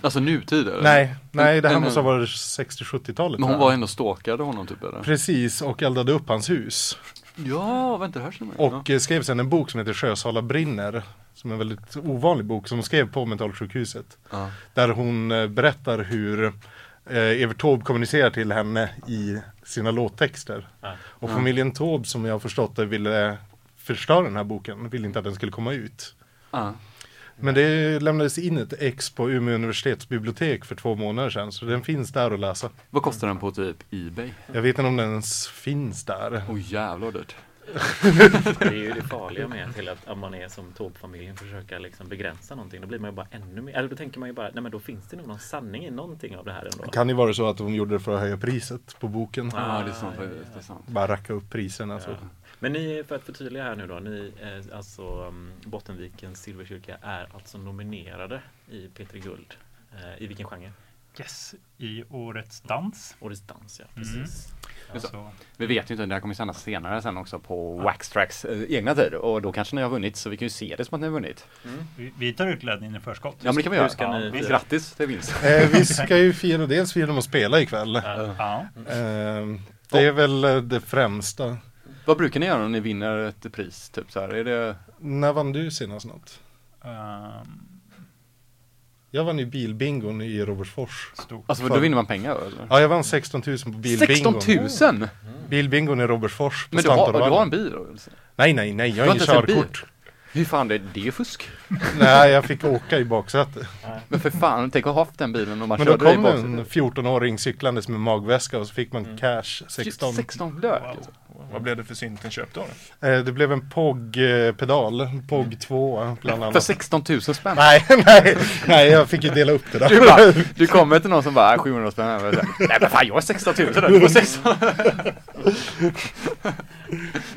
S2: Alltså nutid eller?
S5: Nej, nej det här måste ha varit 60-70-talet.
S2: Men hon var ändå stalkade honom typ eller?
S5: Precis, och eldade upp hans hus.
S2: Ja, vänta det här känner jag.
S5: Och eh, skrev sen en bok som heter Sjösala brinner. Som är en väldigt ovanlig bok som hon skrev på mentalsjukhuset.
S2: Ja.
S5: Där hon eh, berättar hur eh, Evert Taube kommunicerar till henne i sina låttexter.
S3: Ja.
S5: Och familjen Taube som jag har förstått det ville förstöra den här boken. Ville inte att den skulle komma ut.
S2: Ja.
S5: Men det lämnades in ett ex på Umeå universitetsbibliotek för två månader sedan. Så den finns där att läsa.
S2: Vad kostar den på typ Ebay?
S5: Jag vet inte om den ens finns där.
S2: Åh oh, jävlar dyrt.
S3: Det är ju det farliga med till att om man är som Taube-familjen försöka liksom begränsa någonting. Då blir man ju bara ännu mer, eller då tänker man ju bara, nej men då finns det nog någon sanning i någonting av det här ändå.
S5: Kan ju vara så att de gjorde det för att höja priset på boken.
S2: Ja, det är sant faktiskt. Det är sant.
S5: Bara racka upp priserna. Så.
S3: Ja. Men ni, för att förtydliga här nu då, ni, eh, alltså um, Bottenvikens Silverkyrka är alltså nominerade i P3 Guld. Eh, I vilken genre?
S6: Yes, i Årets dans.
S3: Årets dans, ja
S6: Mm.
S3: precis.
S2: Just
S6: Alltså,
S2: Vi vet ju inte, det här kommer sändas senare sen också på Waxtracks eh, egna tid och då kanske ni har vunnit så vi kan ju se det som att ni har vunnit.
S6: vi, vi tar ut glädjen i förskott.
S2: Ja men det kan vi
S3: Hur
S2: göra.
S3: ska ni
S2: Ja,
S3: fira?
S2: Grattis till vinst.
S5: Eh, vi ska ju fira, dels dem att spela ikväll.
S6: Ja.
S5: Eh, Det är väl eh, det främsta.
S2: Vad brukar ni göra om ni vinner ett pris? Typ så här? Är det...
S5: När vann du senast något?
S6: Ehm,
S5: Jag vann ju bilbingon i Robertsfors.
S6: stort.
S2: Alltså då vinner man pengar eller?
S5: Ja, jag vann 16 000 på bilbingon.
S2: 16 000?
S5: Bilbingon i Robertsfors
S2: Men du har, du har en bil då? alltså?
S5: Nej, nej, nej, jag
S2: Du
S5: har inget körkort.
S2: Hur fan, det, det är ju fusk.
S5: Nej, jag fick åka i baksätet.
S2: Men för fan, tänk att ha haft den bilen och man
S5: Men då
S2: körde i
S5: kom en 14-åring cyklandes med magväska och så fick man cash 16.
S2: 16 lök. alltså.
S4: Vad blev det för syntenköp då? då?
S5: Eh, Det blev en POG-pedal, POG 2 bland
S2: För
S5: annat.
S2: 16 000 spänn.
S5: Nej, nej, nej, jag fick ju dela upp det där.
S2: Du, bara, du kommer till någon som bara, "Ah, 700 spänn. här." Och så här, Nej men fan jag är 16 000 där, du får 16.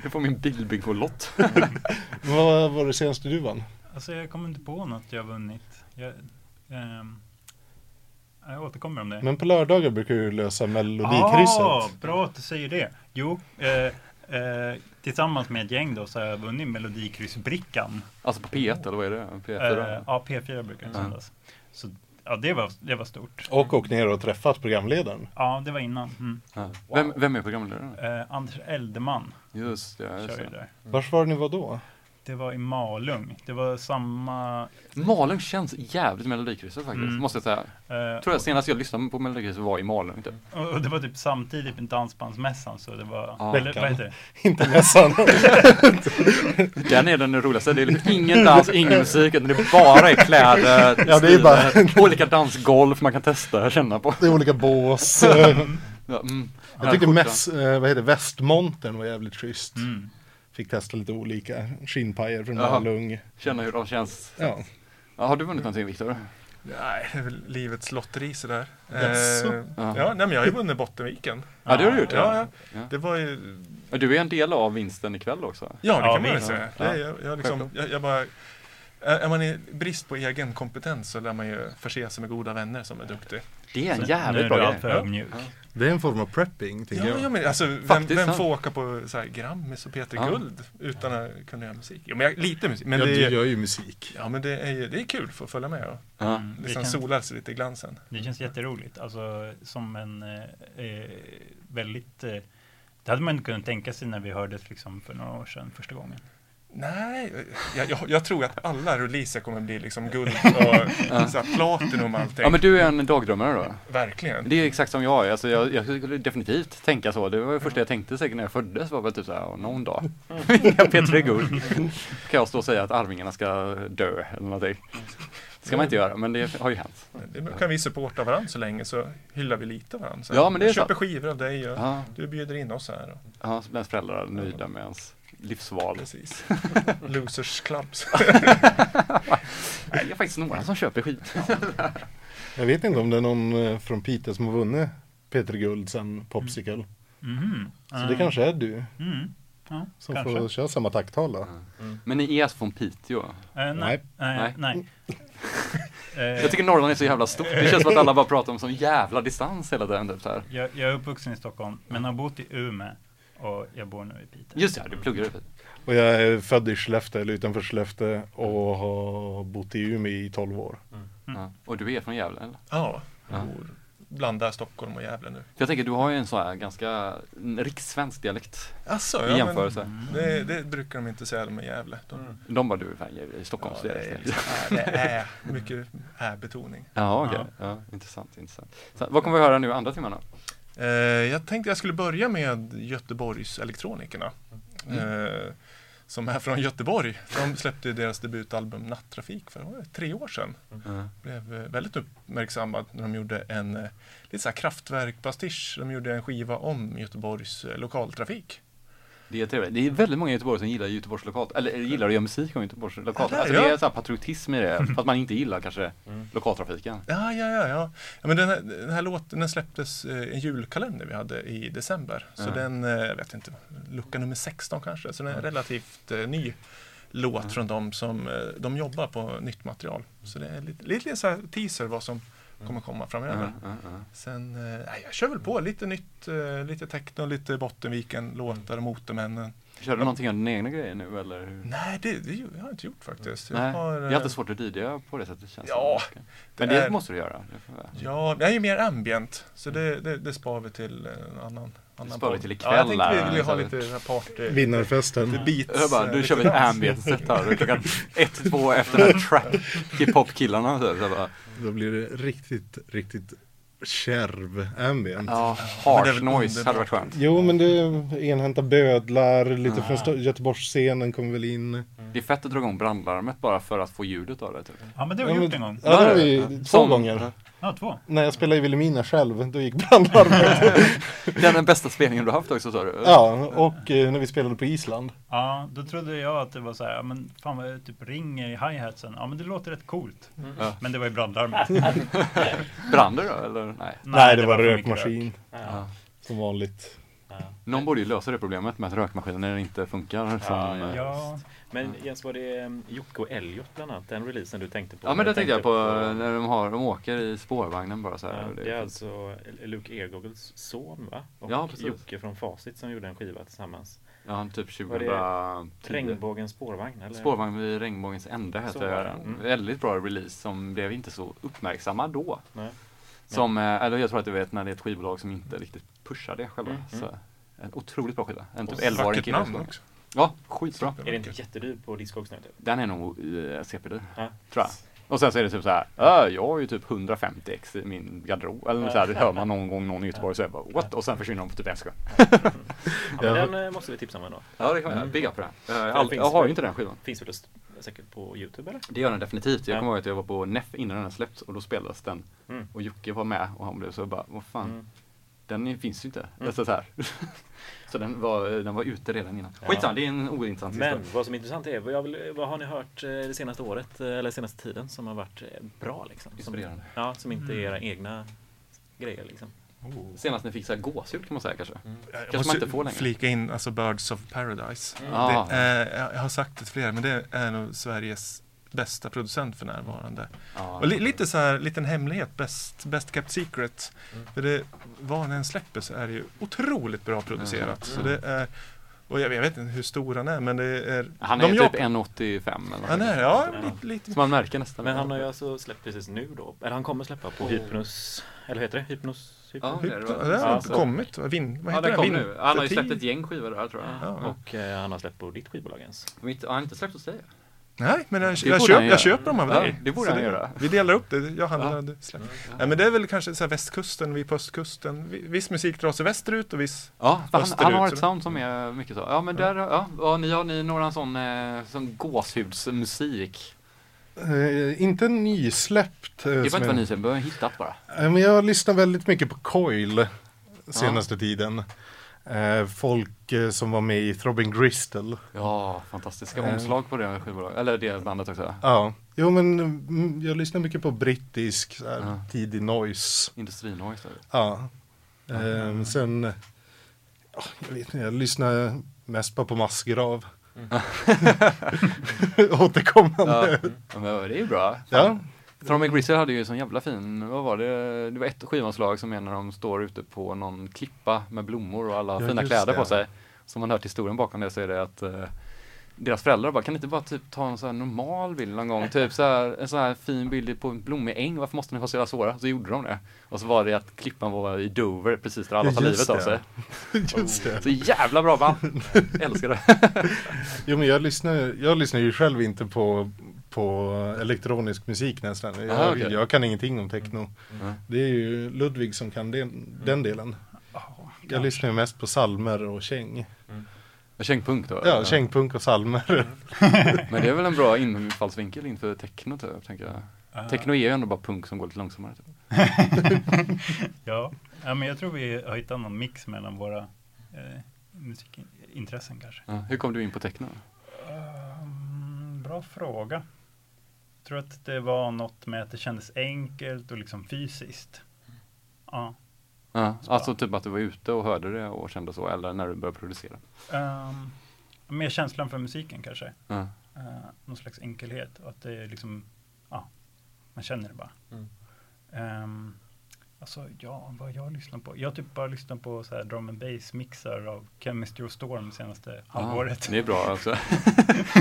S2: Du får min bilbingo-lott.
S5: Vad var det senaste du vann?
S6: Alltså jag kommer inte på något jag har vunnit. Jag, ehm, jag återkommer om det.
S5: Men på lördagar brukar du lösa melodikrysset.
S6: Ah, bra att du säger det. Jo, eh, eh, tillsammans med ett gäng då så har jag vunnit Melodikryssbrickan.
S2: Alltså på P1 eller vad är det? P4?
S6: Eh, ja, P4 brukar det
S2: Ja.
S6: sändas. Så ja, det var, det var stort.
S5: Och åkt ner och träffat programledaren.
S6: Ja, det var innan. Mm.
S2: Ja. Vem, vem är programledaren?
S6: Eh, Anders Eldeman
S2: Just det, just
S6: kör ju
S2: det.
S6: där.
S5: Vars var ni var då?
S6: Det var i Malung. Det var samma...
S2: Malung känns jävligt Melodikrysset faktiskt,
S6: Mm.
S2: måste jag säga.
S6: eh,
S2: Tror jag senast jag lyssnade på Melodikrysset var i Malung typ.
S6: och, det var typ samtidigt med Dansbandsmässan så det var...
S2: Ja.
S6: eller vad heter det?
S5: Inte mässan.
S2: Den är den roligaste, det är liksom ingen dans, ingen musik, utan det är bara är kläder,
S5: Ja, det är bara-
S2: olika dansgolv man kan testa och känna på.
S5: Det är olika bås.
S2: Ja, mm.
S5: Jag tyckte mäss, eh, vad heter det, västmontern var jävligt schysst.
S6: Mm.
S5: Fick testa lite olika skinnpajer från
S2: Jaha.
S5: Malung.
S2: Känna hur de känns.
S5: Ja.
S2: Ja, har du vunnit någonting Viktor?
S4: Nej, det är väl livets lotteri sådär.
S5: Jaså?
S4: Eh,
S2: Ja.
S4: nej, men jag har ju vunnit Bottenviken.
S2: Ja, det har du gjort.
S4: Ja, ja.
S2: Ja.
S4: Det var ju...
S2: Ja, Du är en del av vinsten ikväll också.
S4: Ja, det
S6: Ja,
S4: kan man väl säga.
S2: ja.
S4: Det är, jag, jag, liksom, jag, jag bara... Är är man i brist på egen kompetens så lär man ju förse sig med goda vänner som är duktig.
S2: Det är en
S6: Nu
S2: jävligt
S6: är
S2: bra
S6: du
S2: grej.
S6: alltför
S4: Ja.
S5: Det är en form av prepping, tycker
S4: Ja,
S5: jag.
S4: ja, men alltså vem,
S2: Faktiskt
S4: vem får åka på så här, Grammis och Peter
S2: Ja.
S4: Guld utan att kunna göra musik? Jo, men jag, lite musik. Men
S5: ja,
S4: det,
S5: du gör ju musik.
S4: ja, men det är, det är kul för att följa med och
S2: Ja.
S6: Mm, det,
S4: liksom
S6: känns,
S4: sola sig lite i glansen.
S6: det känns jätteroligt. Alltså som en eh, eh, väldigt... Eh, det hade man inte kunnat tänka sig när vi hördes liksom för några år sedan första gången.
S4: Nej, jag, jag, jag tror att alla releaser kommer bli liksom guld och så här, platinum och allting.
S2: Ja men du är en dagdrömmare då?
S4: Verkligen.
S2: Det är exakt som jag är. Alltså, jag, jag skulle definitivt tänka så. Det var det första jag tänkte säkert när jag föddes var väl typ såhär, "Åh, någon dag. P3 Guld. Kan jag stå och säga att Arvingarna ska dö eller någonting. Det ska man inte göra, men det har ju hänt.
S4: Det kan vi supporta varandra så länge så hyllar vi lite varandra. Så
S2: Ja, men det är
S4: jag köper
S2: sant.
S4: skivor av dig och
S2: Ja,
S4: du bjuder in oss här. Och,
S2: ja så blir ens föräldrar nöjda med ens livsval.
S4: precis. Losers clubs.
S2: Nej, det är faktiskt några som köper skit.
S5: Jag vet inte om det är någon eh, från Piteå som har vunnit Peter Guld sen Popsicle.
S6: Mhm.
S5: Så det kanske är du
S6: Mm. Ja,
S5: som
S6: kanske.
S5: får köra samma takttala.
S2: Men ni är alltså från Piteå?
S6: Eh, nej.
S5: Nej.
S6: Nej. Eh,
S2: Jag tycker Norrland är så jävla stort. Det känns som att alla bara pratar om sån jävla distans hela tiden. Typ, så här.
S6: jag, jag är uppvuxen i Stockholm, men har bott i Umeå och jag bor nu i Piteå.
S2: Just det, du pluggar i Piteå.
S5: Och jag är född i Skellefteå, eller utanför Skellefteå och har bott i Umeå i 12 år.
S2: Ja. Och du är från Gävle eller?
S4: Ja,
S2: Ja.
S4: jag bor, blandar Stockholm och Gävle nu.
S2: Jag tänker, du har ju en sån här ganska rikssvensk dialekt i
S4: ja, men
S2: jämförelse.
S4: det, det brukar de inte säga de är Gävle. De,
S2: De bara, du är fan i
S4: ja,
S2: Stockholms
S4: det, är,
S2: dialekt.
S4: liksom, ja, det är mycket är-betoning.
S2: Jaha, okej. Ja, intressant, intressant. Så, vad kommer vi höra nu andra?
S4: Eh, jag tänkte jag skulle börja med Göteborgs elektronikerna. Eh, som är från Göteborg. De släppte deras debutalbum Nattrafik för tre år sedan.
S2: Ja.
S4: Blev eh, väldigt uppmärksammad när de gjorde en eh, lite så här kraftverk-pastisch. De gjorde en skiva om Göteborgs eh, lokaltrafik.
S2: Det är trevligt. Det är väldigt många i Göteborg som gillar Göteborgs lokalt, eller gillar att göra musik om Göteborgs lokalt.
S4: Ja,
S2: Alltså
S4: ja.
S2: det är så här patriotism i det, fast man inte gillar kanske lokaltrafiken.
S4: Ja, ja, ja. ja. ja men den, här, den här låten den släpptes eh, en julkalender vi hade i december. Så
S2: Ja.
S4: den, eh, jag vet inte, lucka nummer 16 kanske. Så den är en relativt eh, ny låt från dem som de jobbar på nytt material. Så det är lite, lite så teaser vad som kommer komma framöver.
S2: Ja, ja, ja.
S4: Sen, eh, jag kör väl på lite nytt, eh, lite techno, lite Bottenviken, låtar och Motormännen.
S2: Kör du någonting av dina egna grejer nu eller?
S4: Nej, det, det har jag inte gjort faktiskt. Jag
S2: Nej,
S4: har,
S2: det är
S4: eh,
S2: alltid svårt att DJa på det sättet känns
S4: Ja,
S2: det.
S4: det
S2: Men det
S4: är-
S2: måste du göra. Det.
S4: Ja, jag är ju mer ambient. Så det, det, det spar vi till en annan, annan
S2: sparar vi till
S4: Ja,
S2: ikväll
S4: jag tänkte vi ville ha lite party...
S5: Vinnarfesten.
S4: Lite beats.
S2: Jag bara,
S4: eh,
S2: nu
S4: lite
S2: kör vi ett ambient-set här. Klockan ett, två efter den här track hiphop-killarna.
S5: Då blir det riktigt, riktigt kärv ambient.
S2: ja, harsh noise hade varit skönt.
S5: Jo men det är enhänta bödlar, lite från Sto- Göteborgsscenen kommer väl in.
S2: Det är fett att dra igång brandlarmet bara för att få ljudet av det. Typ.
S6: Ja men det har vi
S5: Ja,
S6: gjort
S5: men-
S6: en gång.
S5: Ja det har vi två
S2: Som-
S5: gånger.
S6: Ja, två.
S5: När jag spelade i Vilhelmina själv, då gick brandlarmet.
S2: Det är den bästa spelningen du har haft också sa du?
S5: ja, och eh, när vi spelade på Island.
S6: Ja, då trodde jag att det var så här, ja, men fan vad jag typ ringer i hi-hatsen. Ja men det låter rätt coolt.
S2: Ja.
S6: Men det var ju brandlarmet.
S2: Brann det då eller? Nej.
S5: Nej, det, var
S6: för mycket
S5: rökmaskin.
S2: Ja.
S5: Som vanligt.
S2: Någon borde ju lösa det problemet med att rökmaskiner inte funkar. Som,
S3: Ja,
S2: eh,
S6: Ja,
S3: Men Jens, var det um, Jocke och Elliot bland annat, den releasen du tänkte på?
S2: Ja men det tänkte jag på
S3: på-
S2: när de, har, de åker i spårvagnen bara så här.
S3: Ja,
S2: Det
S3: är alltså Luke Ergogels son va? Och
S2: Ja, precis.
S3: Jocke från Facit som gjorde en skiva tillsammans.
S2: ja, typ
S3: Var det
S2: 2010.
S3: Regnbågens spårvagn eller?
S2: Spårvagn vid Regnbågens ände
S3: Så
S2: heter den.
S3: Mm.
S2: Väldigt bra release som blev inte så uppmärksamma då.
S3: Nej.
S2: Som, eh, eller jag tror att du vet när det är ett skivbolag som inte riktigt pushar det själva.
S3: Mm, mm.
S2: Så, en otroligt bra skiva. En typ
S3: Och
S2: 11-åring
S4: Vackert
S2: kille.
S4: namn
S2: som-
S4: också.
S2: Ja, skitbra.
S3: Är det inte jättedyr på Discogs nu? Typ?
S2: Den är nog uh, CP-dyr,
S3: Ja.
S2: tror jag. Och sen så är det typ så här, "Ja, jag har ju typ 150 ex i min garderob. Eller så här, det hör man någon gång någon i Göteborg säger bara what? Och sen försvinner de på typ en sekund.
S3: Ja, men den eh, måste vi tipsa om ändå.
S2: Ja det kan man göra,
S3: Mm.
S2: big up på den.
S3: Den
S2: aldrig-
S3: finns
S2: jag har ju inte den skivan.
S3: Finns väl säkert på Youtube eller?
S2: Det gör den definitivt. Jag
S3: Ja.
S2: kommer ihåg att jag var på NEF innan den släppts och då spelades den.
S3: Mm.
S2: Och Jocke var med och han blev så bara, vad fan.
S3: Mm.
S2: Den finns ju inte.
S3: Mm.
S2: Alltså, så, här. så den var, den var ute redan innan.
S3: Ja.
S2: Skitsamma, det är en ointressant
S3: Men
S2: historia.
S3: vad som är intressant är, vad, jag vill, vad har ni hört eh, det senaste året eh, eller senaste tiden som har varit eh, bra liksom? Som,
S2: Inspirerande.
S3: ja, som inte är era egna grejer liksom.
S2: Senast ni fick så gåshud kan man säga kanske.
S4: Jag
S2: Kanske
S4: måste
S2: man inte får längre.
S4: flika in alltså Birds of Paradise.
S2: Ah.
S4: Det är, jag har sagt det till flera, men det är nog Sveriges bästa producent för närvarande.
S2: Ja.
S4: Och li, lite så här, liten hemlighet, best, best kept secret.
S2: Mm.
S4: För det, vad den släpper så är det ju otroligt bra producerat. Så det är, och jag, jag vet inte hur stor han är, men det är...
S2: Han
S4: de
S2: är
S4: jobb-
S2: typ 1,85 eller.
S4: Han är, ja, lite, lite
S2: Så man märker nästan.
S3: Men han har ju alltså släppt precis nu då, eller han kommer släppa på Hypnos, eller heter det? Hypnos?
S2: Ja, det är det
S4: Ja, det har
S3: Ja,
S4: inte
S3: så-
S4: kommit. Vin, vad
S2: Ja,
S4: heter
S2: den kom
S4: Vin-
S2: nu. Han har ju släppt ett gäng skivor där tror jag.
S4: Ja.
S3: Och eh, han har släppt på ditt skivbolag ens.
S2: Mitt, har han inte släppt hos dig?
S4: Nej, men jag,
S2: Det
S4: jag, köp, jag köper dem av
S2: Ja,
S4: dig.
S2: det borde han göra.
S4: Vi delar upp det. Jag handlar,
S2: Ja.
S4: du släpper. Nej, men det är väl kanske så här västkusten, vi på östkusten. Vi- Viss musik drar sig västerut och viss
S2: Ja, för han,
S4: österut.
S2: han har ett sound som är mycket så. Ja, men där, ja, ja ni har ni några sån, eh, sån gåshudsmusik?
S5: Eh, inte nysläppt. eh,
S2: Det var
S5: som
S2: inte vad
S5: jag-
S2: ni säger, bara hittat bara.
S5: Eh, Men jag lyssnar väldigt mycket på Coil senaste tiden. Eh, folk eh, som var med i Throbbing Gristle.
S2: Ja, fantastiska omslag på det skivbolaget, eller det bandet också.
S5: Ja, jo men mm, jag lyssnar mycket på brittisk här,
S2: Ja.
S5: tidig noise.
S2: Industrinoise.
S5: Ja. Eh, sen, ja, jag vet inte, jag lyssnar mest bara på Massgrav. Återkommande.
S2: Ja, men det är ju bra.
S5: Ja.
S2: Thrombing Grizzly hade ju en sån jävla fin, vad var det? Det var ett skivomslag som är när de står ute på någon klippa med blommor och alla
S5: Ja,
S2: fina kläder på
S5: det.
S2: sig. Som man hört historien bakom det så är det att eh, deras föräldrar bara, kan ni inte bara typ ta en sån här normal bild någon gång? Typ så här, en sån här fin bild på en blommig äng, varför måste ni vara så jävla svåra? Så gjorde de det. Och så var det att klippan var i Dover precis där alla tar livet av sig.
S5: det. Just det.
S2: Så jävla bra band! Älskar det.
S5: Jo men jag lyssnar, jag lyssnar ju själv inte på, på elektronisk musik nästan. Jag,
S2: Aha, okej.
S5: jag kan ingenting om techno.
S2: Mm.
S5: Det är ju Ludvig som kan den, den delen. Jag lyssnar ju mest på salmer och käng.
S2: Kängpunk då?
S5: Ja, kängpunk och salmer.
S2: Men det är väl en bra infallsvinkel inför techno typ, tänker jag. Techno är ju ändå bara punk som går lite långsammare. Typ.
S6: ja. ja, men jag tror vi har hittat någon mix mellan våra eh, musikintressen kanske.
S2: Ja, hur kom du in på techno?
S6: Um, bra fråga. Tror att det var något med att det kändes enkelt och liksom fysiskt. Ja.
S2: Ja, alltså typ att du var ute och hörde det och kände så, eller när du började producera?
S6: Um, mer känslan för musiken kanske.
S2: Ja.
S6: Uh, någon slags enkelhet och att det är liksom, ja, man känner det bara.
S3: Mm.
S6: Ehm, Alltså ja, vad jag lyssnar på? Jag har typ bara lyssnat på så här drum and bass mixar av Chemistry och Storm senaste halvåret.
S2: Det är bra också.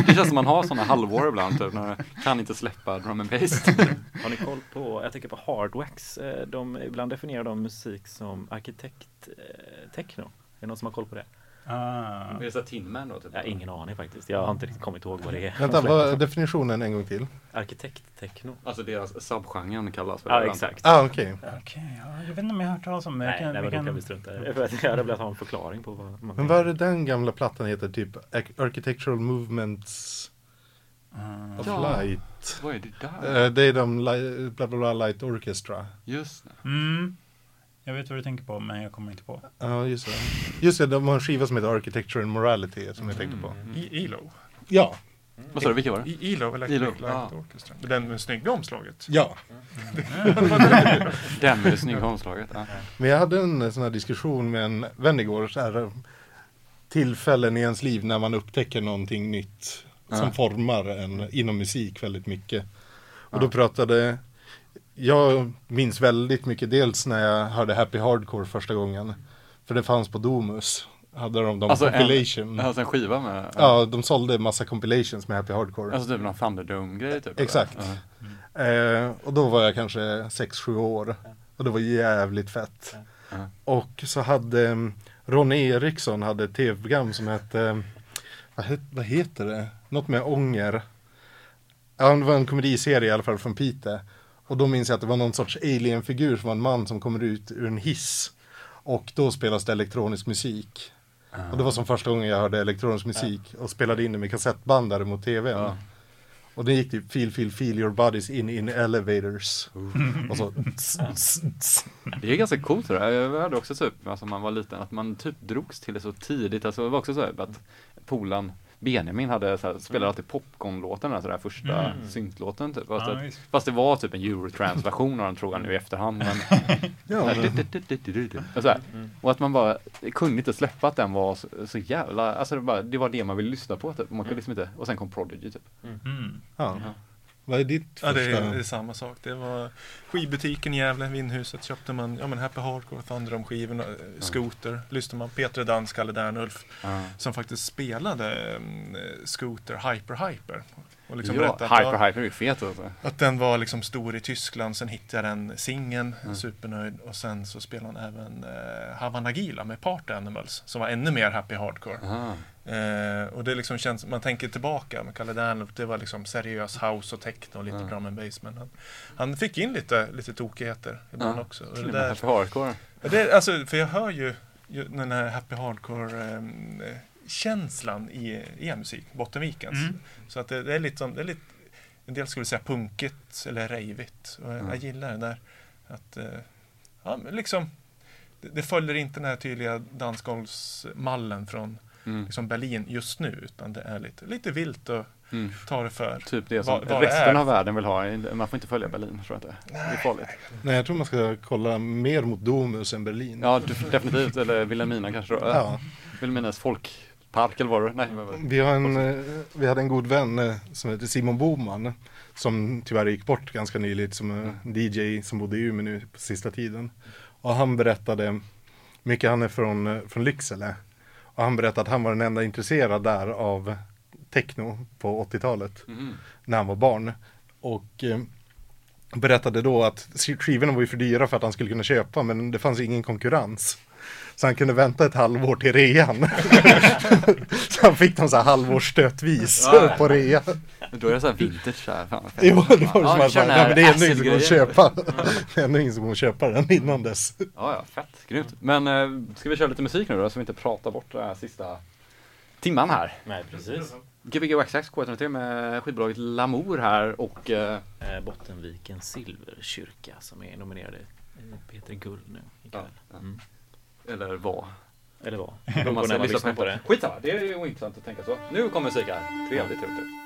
S2: det känns som man har sådana halvår ibland, typ, när man kan inte släppa drum and bass.
S3: Har ni koll på, jag tänker på Hardwax, eh, de, ibland definierar de musik som arkitekt eh, techno. Är det någon som har koll på det?
S6: Ah.
S2: Är det så här Tin Man då? Typ?
S3: Jag har ingen aning faktiskt. Jag har inte riktigt kommit ihåg vad det är.
S5: Vänta, vad är definitionen en gång till?
S3: Arkitekt-techno.
S2: Alltså deras subgenren kallas för
S3: Ja,
S2: det.
S3: exakt.
S5: Ah, okej.
S6: Okej, ja, jag vet inte om jag har hört talas om det. Jag
S3: Nej,
S6: kan-
S3: nej
S6: vi
S3: men då
S6: kan-
S3: kan vi strunta i det. Jag hade velat ha en förklaring på vad man
S5: Men vad är det den gamla plattan heter? Typ Ar- Architectural Movements
S6: Ah.
S5: of
S2: Ja.
S5: Light.
S2: Vad är det där?
S5: Eh, Det är de bla bla bla Light Orchestra.
S2: Just det.
S6: Mm. Jag vet vad du tänker på, men jag kommer inte på.
S5: Ja, just det. Just det, de har en skiva som heter Architecture and Morality som jag tänkte på.
S4: I ILO.
S5: Ja.
S2: Vad sa du, vilka var det?
S4: I ILO, Electric
S2: ILO,
S4: Light
S2: ja.
S4: Orchestra. Den med snygga omslaget.
S5: Ja.
S2: Den med det snygga omslaget. Ja.
S5: Men jag hade en sån här diskussion med en vän igår. Så här, tillfällen i ens liv när man upptäcker någonting nytt. Som
S2: Ja.
S5: formar en inom musik väldigt mycket. Och
S2: Ja.
S5: då pratade jag minns väldigt mycket dels när jag hörde Happy Hardcore första gången. För det fanns på Domus. Hade de de
S2: Alltså en,
S5: compilation.
S2: alltså en skiva med?
S5: Ja, de sålde massa compilations med Happy Hardcore.
S2: Alltså typ någon Thunderdome-grej typ?
S5: Exakt.
S2: Ja.
S5: Eh, och då var jag kanske 6-7 år. Och det var jävligt fett.
S2: Ja.
S5: Och så hade um, Ronny Eriksson hade ett tv-program som hette, um, vad, het, vad heter det? Något med ånger. Ja, det var en komediserie i alla fall från Piteå. Och då minns jag att det var någon sorts alien-figur som var en man som kommer ut ur en hiss. Och då spelas det elektronisk musik. Och det var som första gången jag hörde elektronisk musik och spelade in det med kassettbandare mot tvn.
S2: Ja.
S5: Och det gick typ feel, feel, feel your bodies in in elevators. Och så
S2: Det är ganska coolt det där. Jag hade också typ, alltså man var liten, att man typ drogs till det så tidigt. Alltså det var också så här att polan Benjamin hade så här, spelade alltid popcornlåten, alltså den där första
S6: Mm.
S2: syntlåten typ. Fast,
S6: Ja,
S2: att, fast det var typ en Eurotrans-version av den tror jag nu i efterhand. Men,
S5: Ja,
S2: och, så här. och att man bara kunde inte släppa att den var så, så jävla, alltså det, bara, det var det man ville lyssna på typ. Man kunde liksom inte, och sen kom Prodigy typ.
S6: Mm.
S5: Ja. Vad är ditt
S4: Ja, det är,
S5: första?
S4: det är samma sak. Det var skivbutiken i Gävle, Vindhuset, köpte man ja, men Happy Hardcore, Thunderdome-skivorna, eh, Scooter. Lyssnade man Peter Dans, Kalle Dernulf,
S2: Ja.
S4: som faktiskt spelade um, Scooter Hyper Hyper. Och liksom
S2: ja, Hyper Hyper är fet alltså.
S4: att den var liksom stor i Tyskland, sen hittade jag den singeln,
S2: Mm.
S4: supernöjd. Och sen så spelade han även eh, Havana Gila med Party Animals, som var ännu mer Happy Hardcore. Eh, och det liksom känns, man tänker tillbaka med Kalle Dernlöf, det var liksom seriös house och techno och lite
S2: Ja.
S4: drum and bass. Men han, han fick in lite, lite tokigheter ibland
S2: Ja,
S4: också. Och
S2: Till
S4: det
S2: och med
S4: där,
S2: Happy Hardcore.
S4: Det, alltså, för jag hör ju, ju den här happy hardcore ehm, eh, känslan i e-musik, Bottenvikens.
S6: Mm.
S4: Så att det, det är lite som, det är lite, en del skulle säga punkigt eller rejvigt. Och jag,
S2: Mm.
S4: jag gillar det där. Att, eh, ja, liksom, det, det följer inte den här tydliga dansgolvsmallen från
S2: Mm.
S4: liksom Berlin just nu. Utan det är lite, lite vilt och
S2: Mm.
S4: ta det för
S2: Typ det som
S4: vad, vad det
S2: resten
S4: är.
S2: av världen vill ha. Man får inte följa Berlin, tror jag inte. Det är farligt.
S5: Nej, jag tror man ska kolla mer mot Domus än Berlin.
S2: Ja, definitivt. Eller Vilhelmina kanske då.
S5: Ja.
S2: Vilhelminas folkpark eller vad det? Nej?
S5: Vi, har en, eh, vi hade en god vän eh, som heter Simon Boman som tyvärr gick bort ganska nyligen som en DJ som bodde i Umeå nu på sista tiden. Och han berättade, mycket han är från, eh, från Lycksele. Och han berättade att han var den enda intresserad där av techno på 80-talet
S2: Mhm.
S5: när han var barn. Och eh, berättade då att skivorna var ju för dyra för att han skulle kunna köpa men det fanns ingen konkurrens. Så han kunde vänta ett halvår till rean. så han fick dem så här halvårsstötvis
S2: Ja.
S5: på rea.
S2: Men Då är det så här vintage så här. Fan.
S5: Jo, det var
S2: Ja,
S5: som att men det är ändå ingen som kommer köpa. Det är ändå ingen som kommer köpa den innan dess.
S2: Ja, ja, fett. Grymt. Men eh, ska vi köra lite musik nu då, så vi inte pratar bort den här sista timman här.
S3: Nej, precis.
S2: Gbg Waxax K103 med skivbolaget Lamour här och eh,
S3: Eh, Bottenvikens Silverkyrka som är nominerade P3 Guld nu ikväll.
S2: Ja,
S3: Mm.
S2: Eller var.
S3: Eller var.
S2: Om
S3: man, man lyssnar på, det.
S2: Skitsamma, det är ointressant att tänka så. Nu kommer musik här. Trevligt trevligt.
S10: trevligt.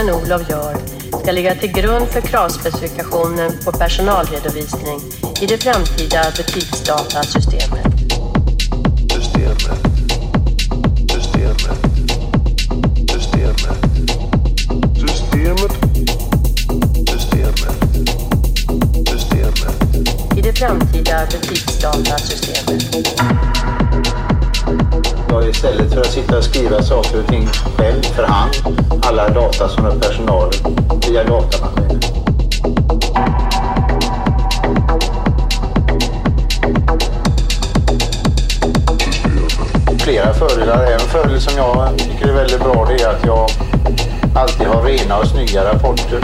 S10: Sven-Olof gör ska ligga till grund för kravspecifikationen på personalredovisning i det framtida butiksdatasystemet. I det framtida butiksdatasystemet.
S11: Sitta och skriva saker och ting själv för hand, alla data som är personalen via datamaskinen. Flera fördelar. En fördel som jag tycker är väldigt bra det är att jag alltid har rena och snygga rapporter.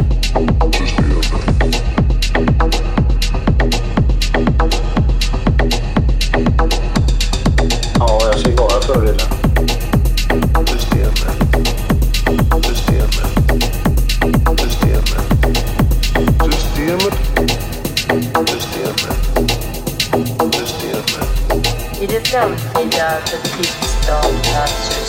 S10: Framtida butiksdatasystemet.
S12: lyssnar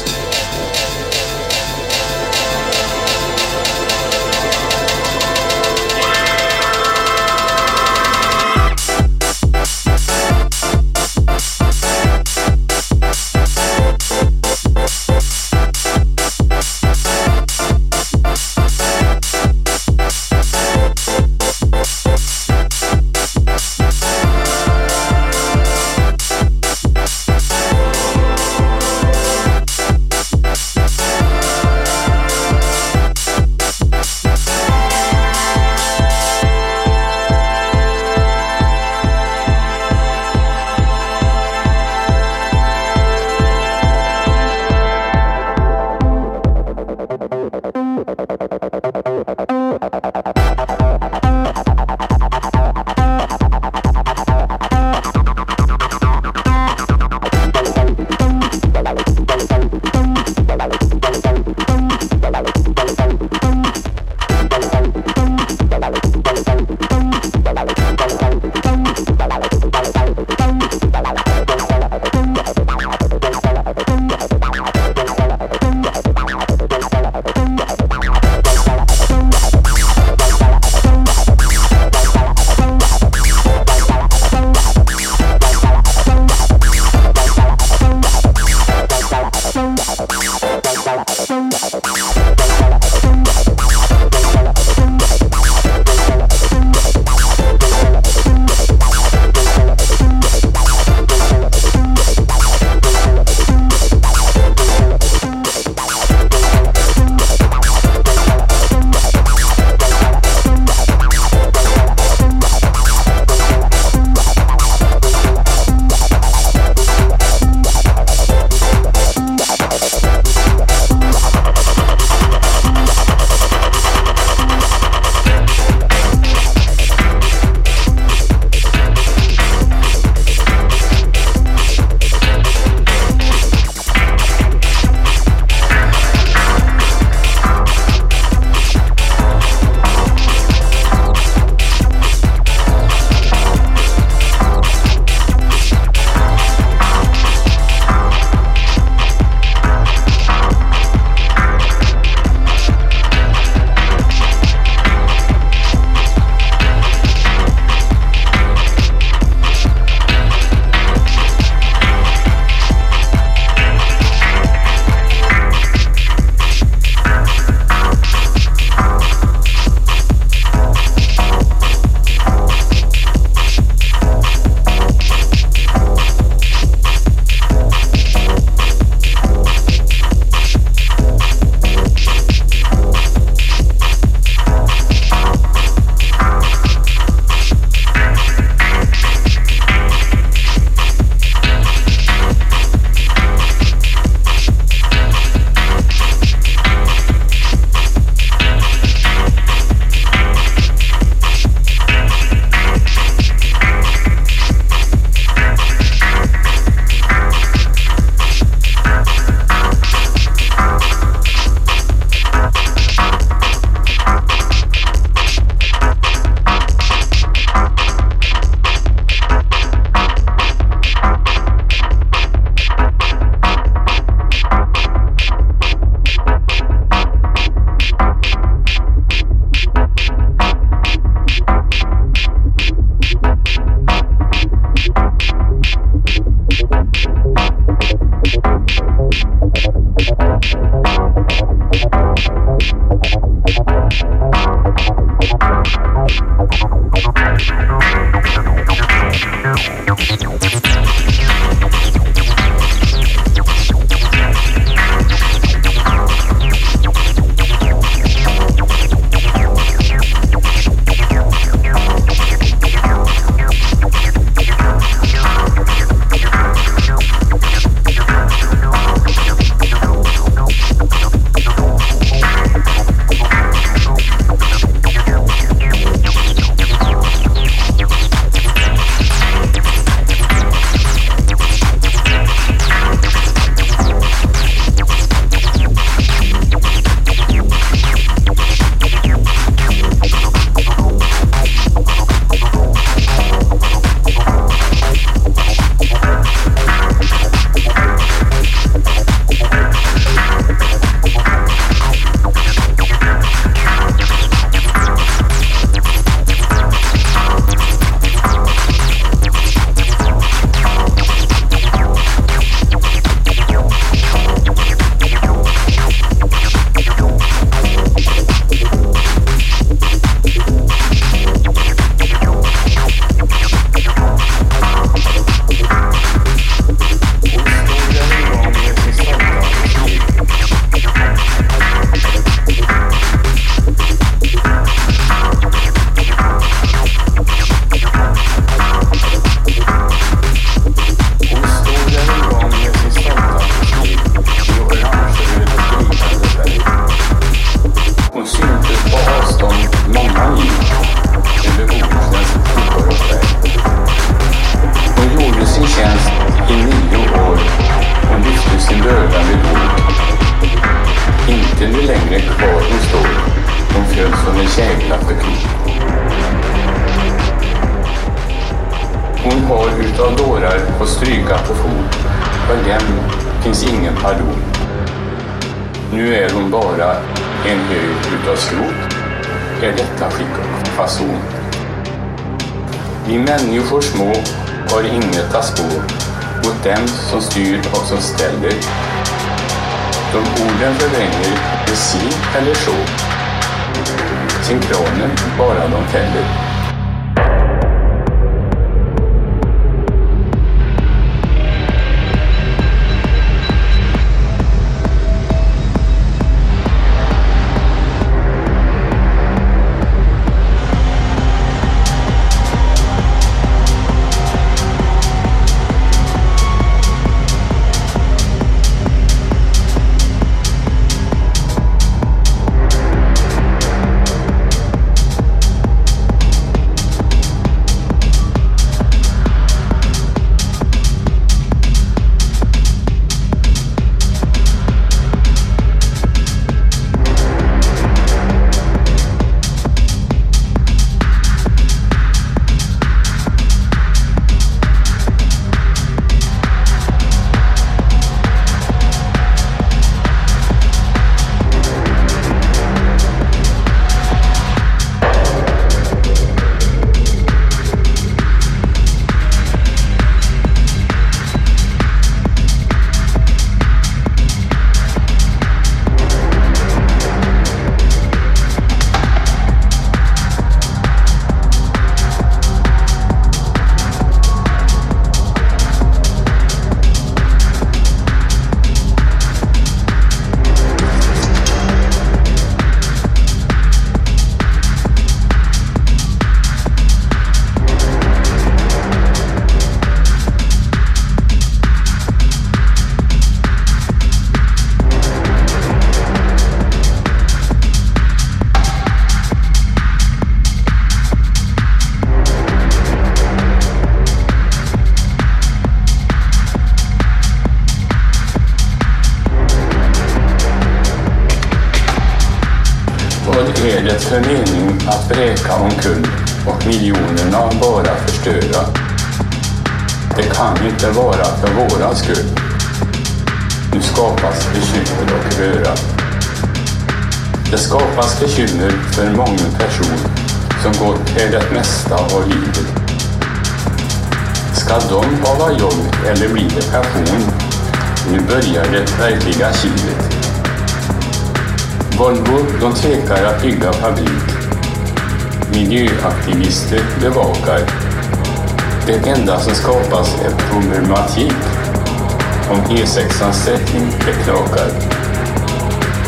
S12: livsansträckning beklagar.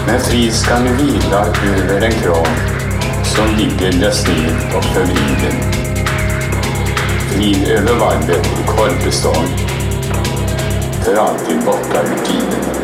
S12: Men frid skall nu vila över en kran som ligger där sned och förvriden. Frid över valvet i Korpestan, för alltid borta ur tiden.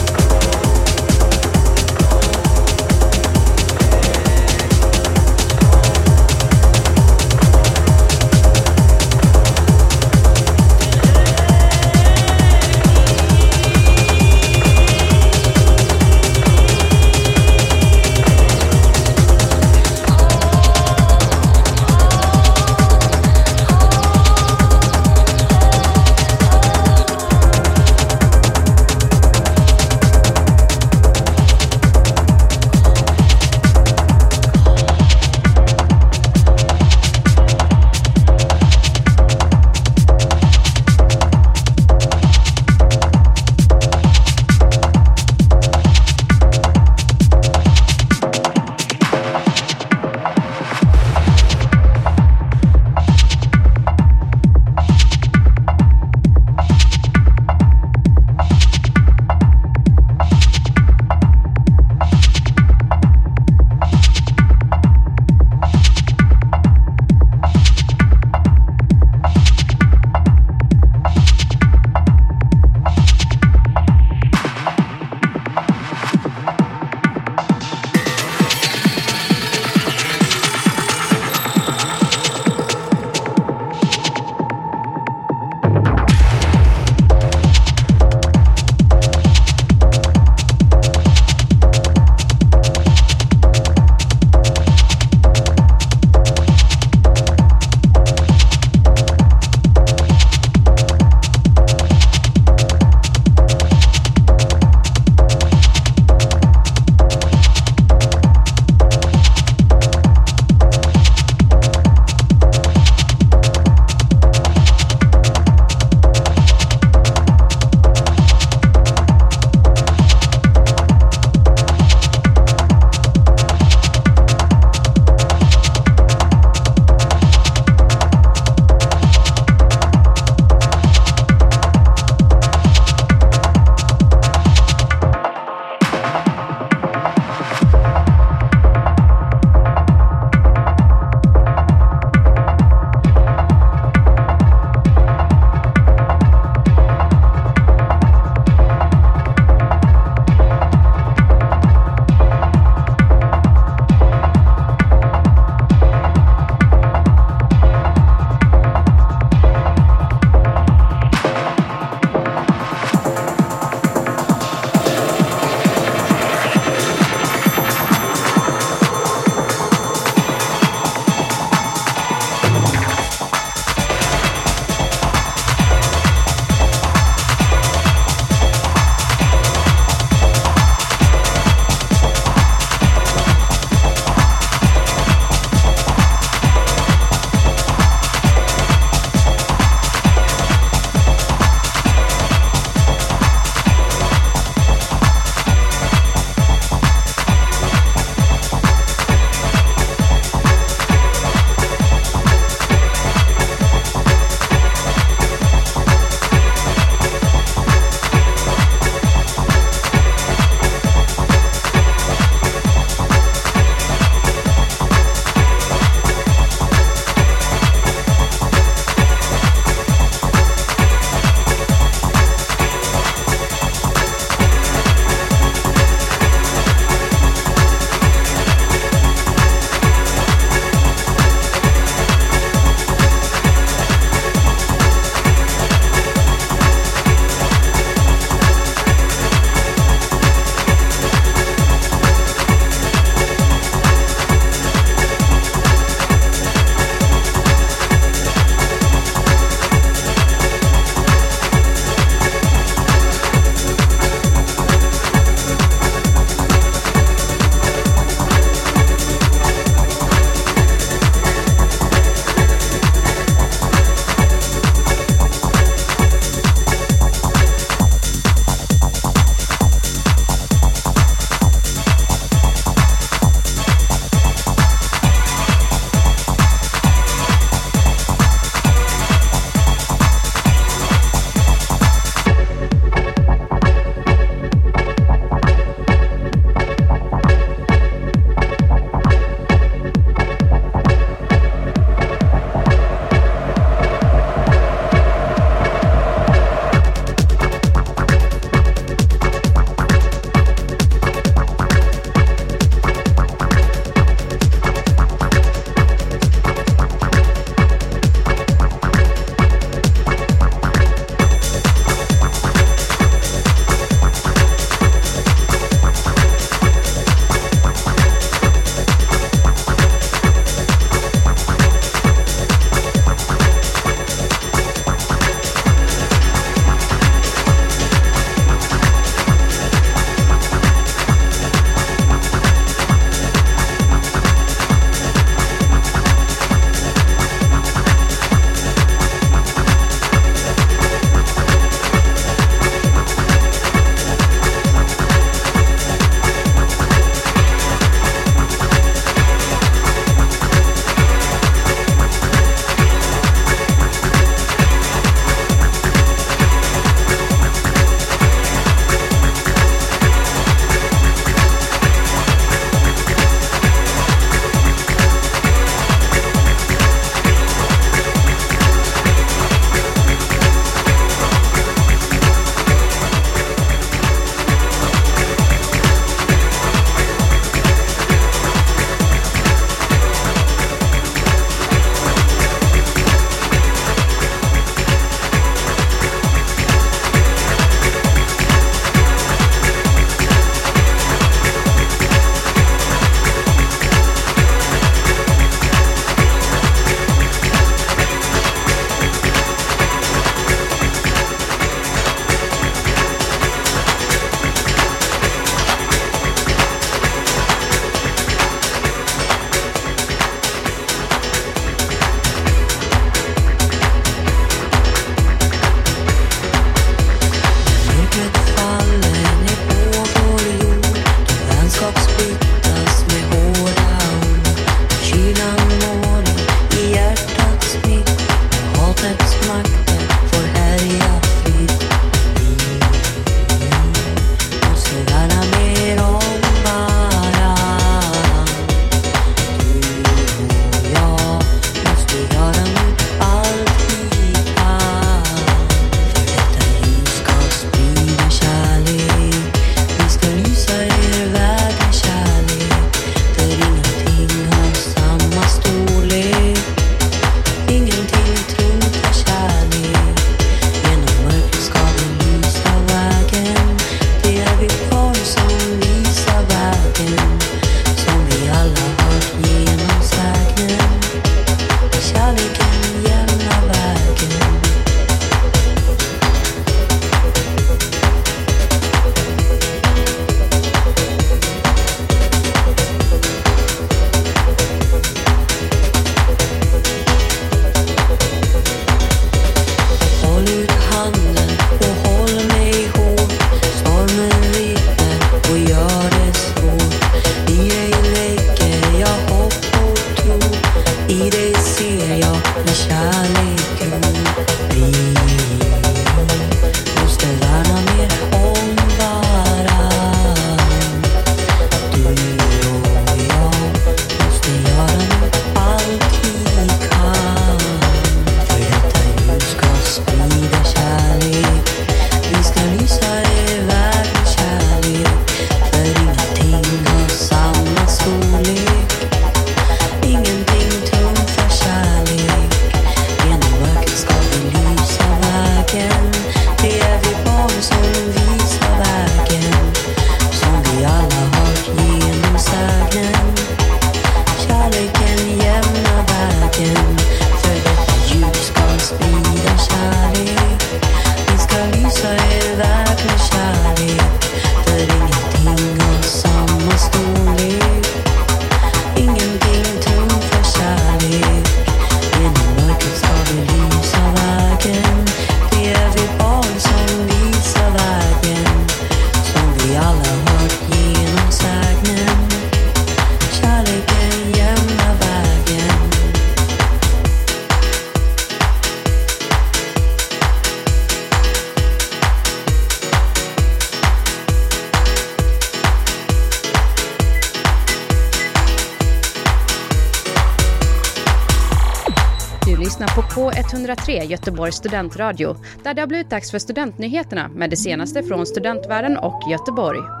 S9: Göteborgs studentradio där det har blivit dags för studentnyheterna med det senaste från studentvärlden och Göteborg.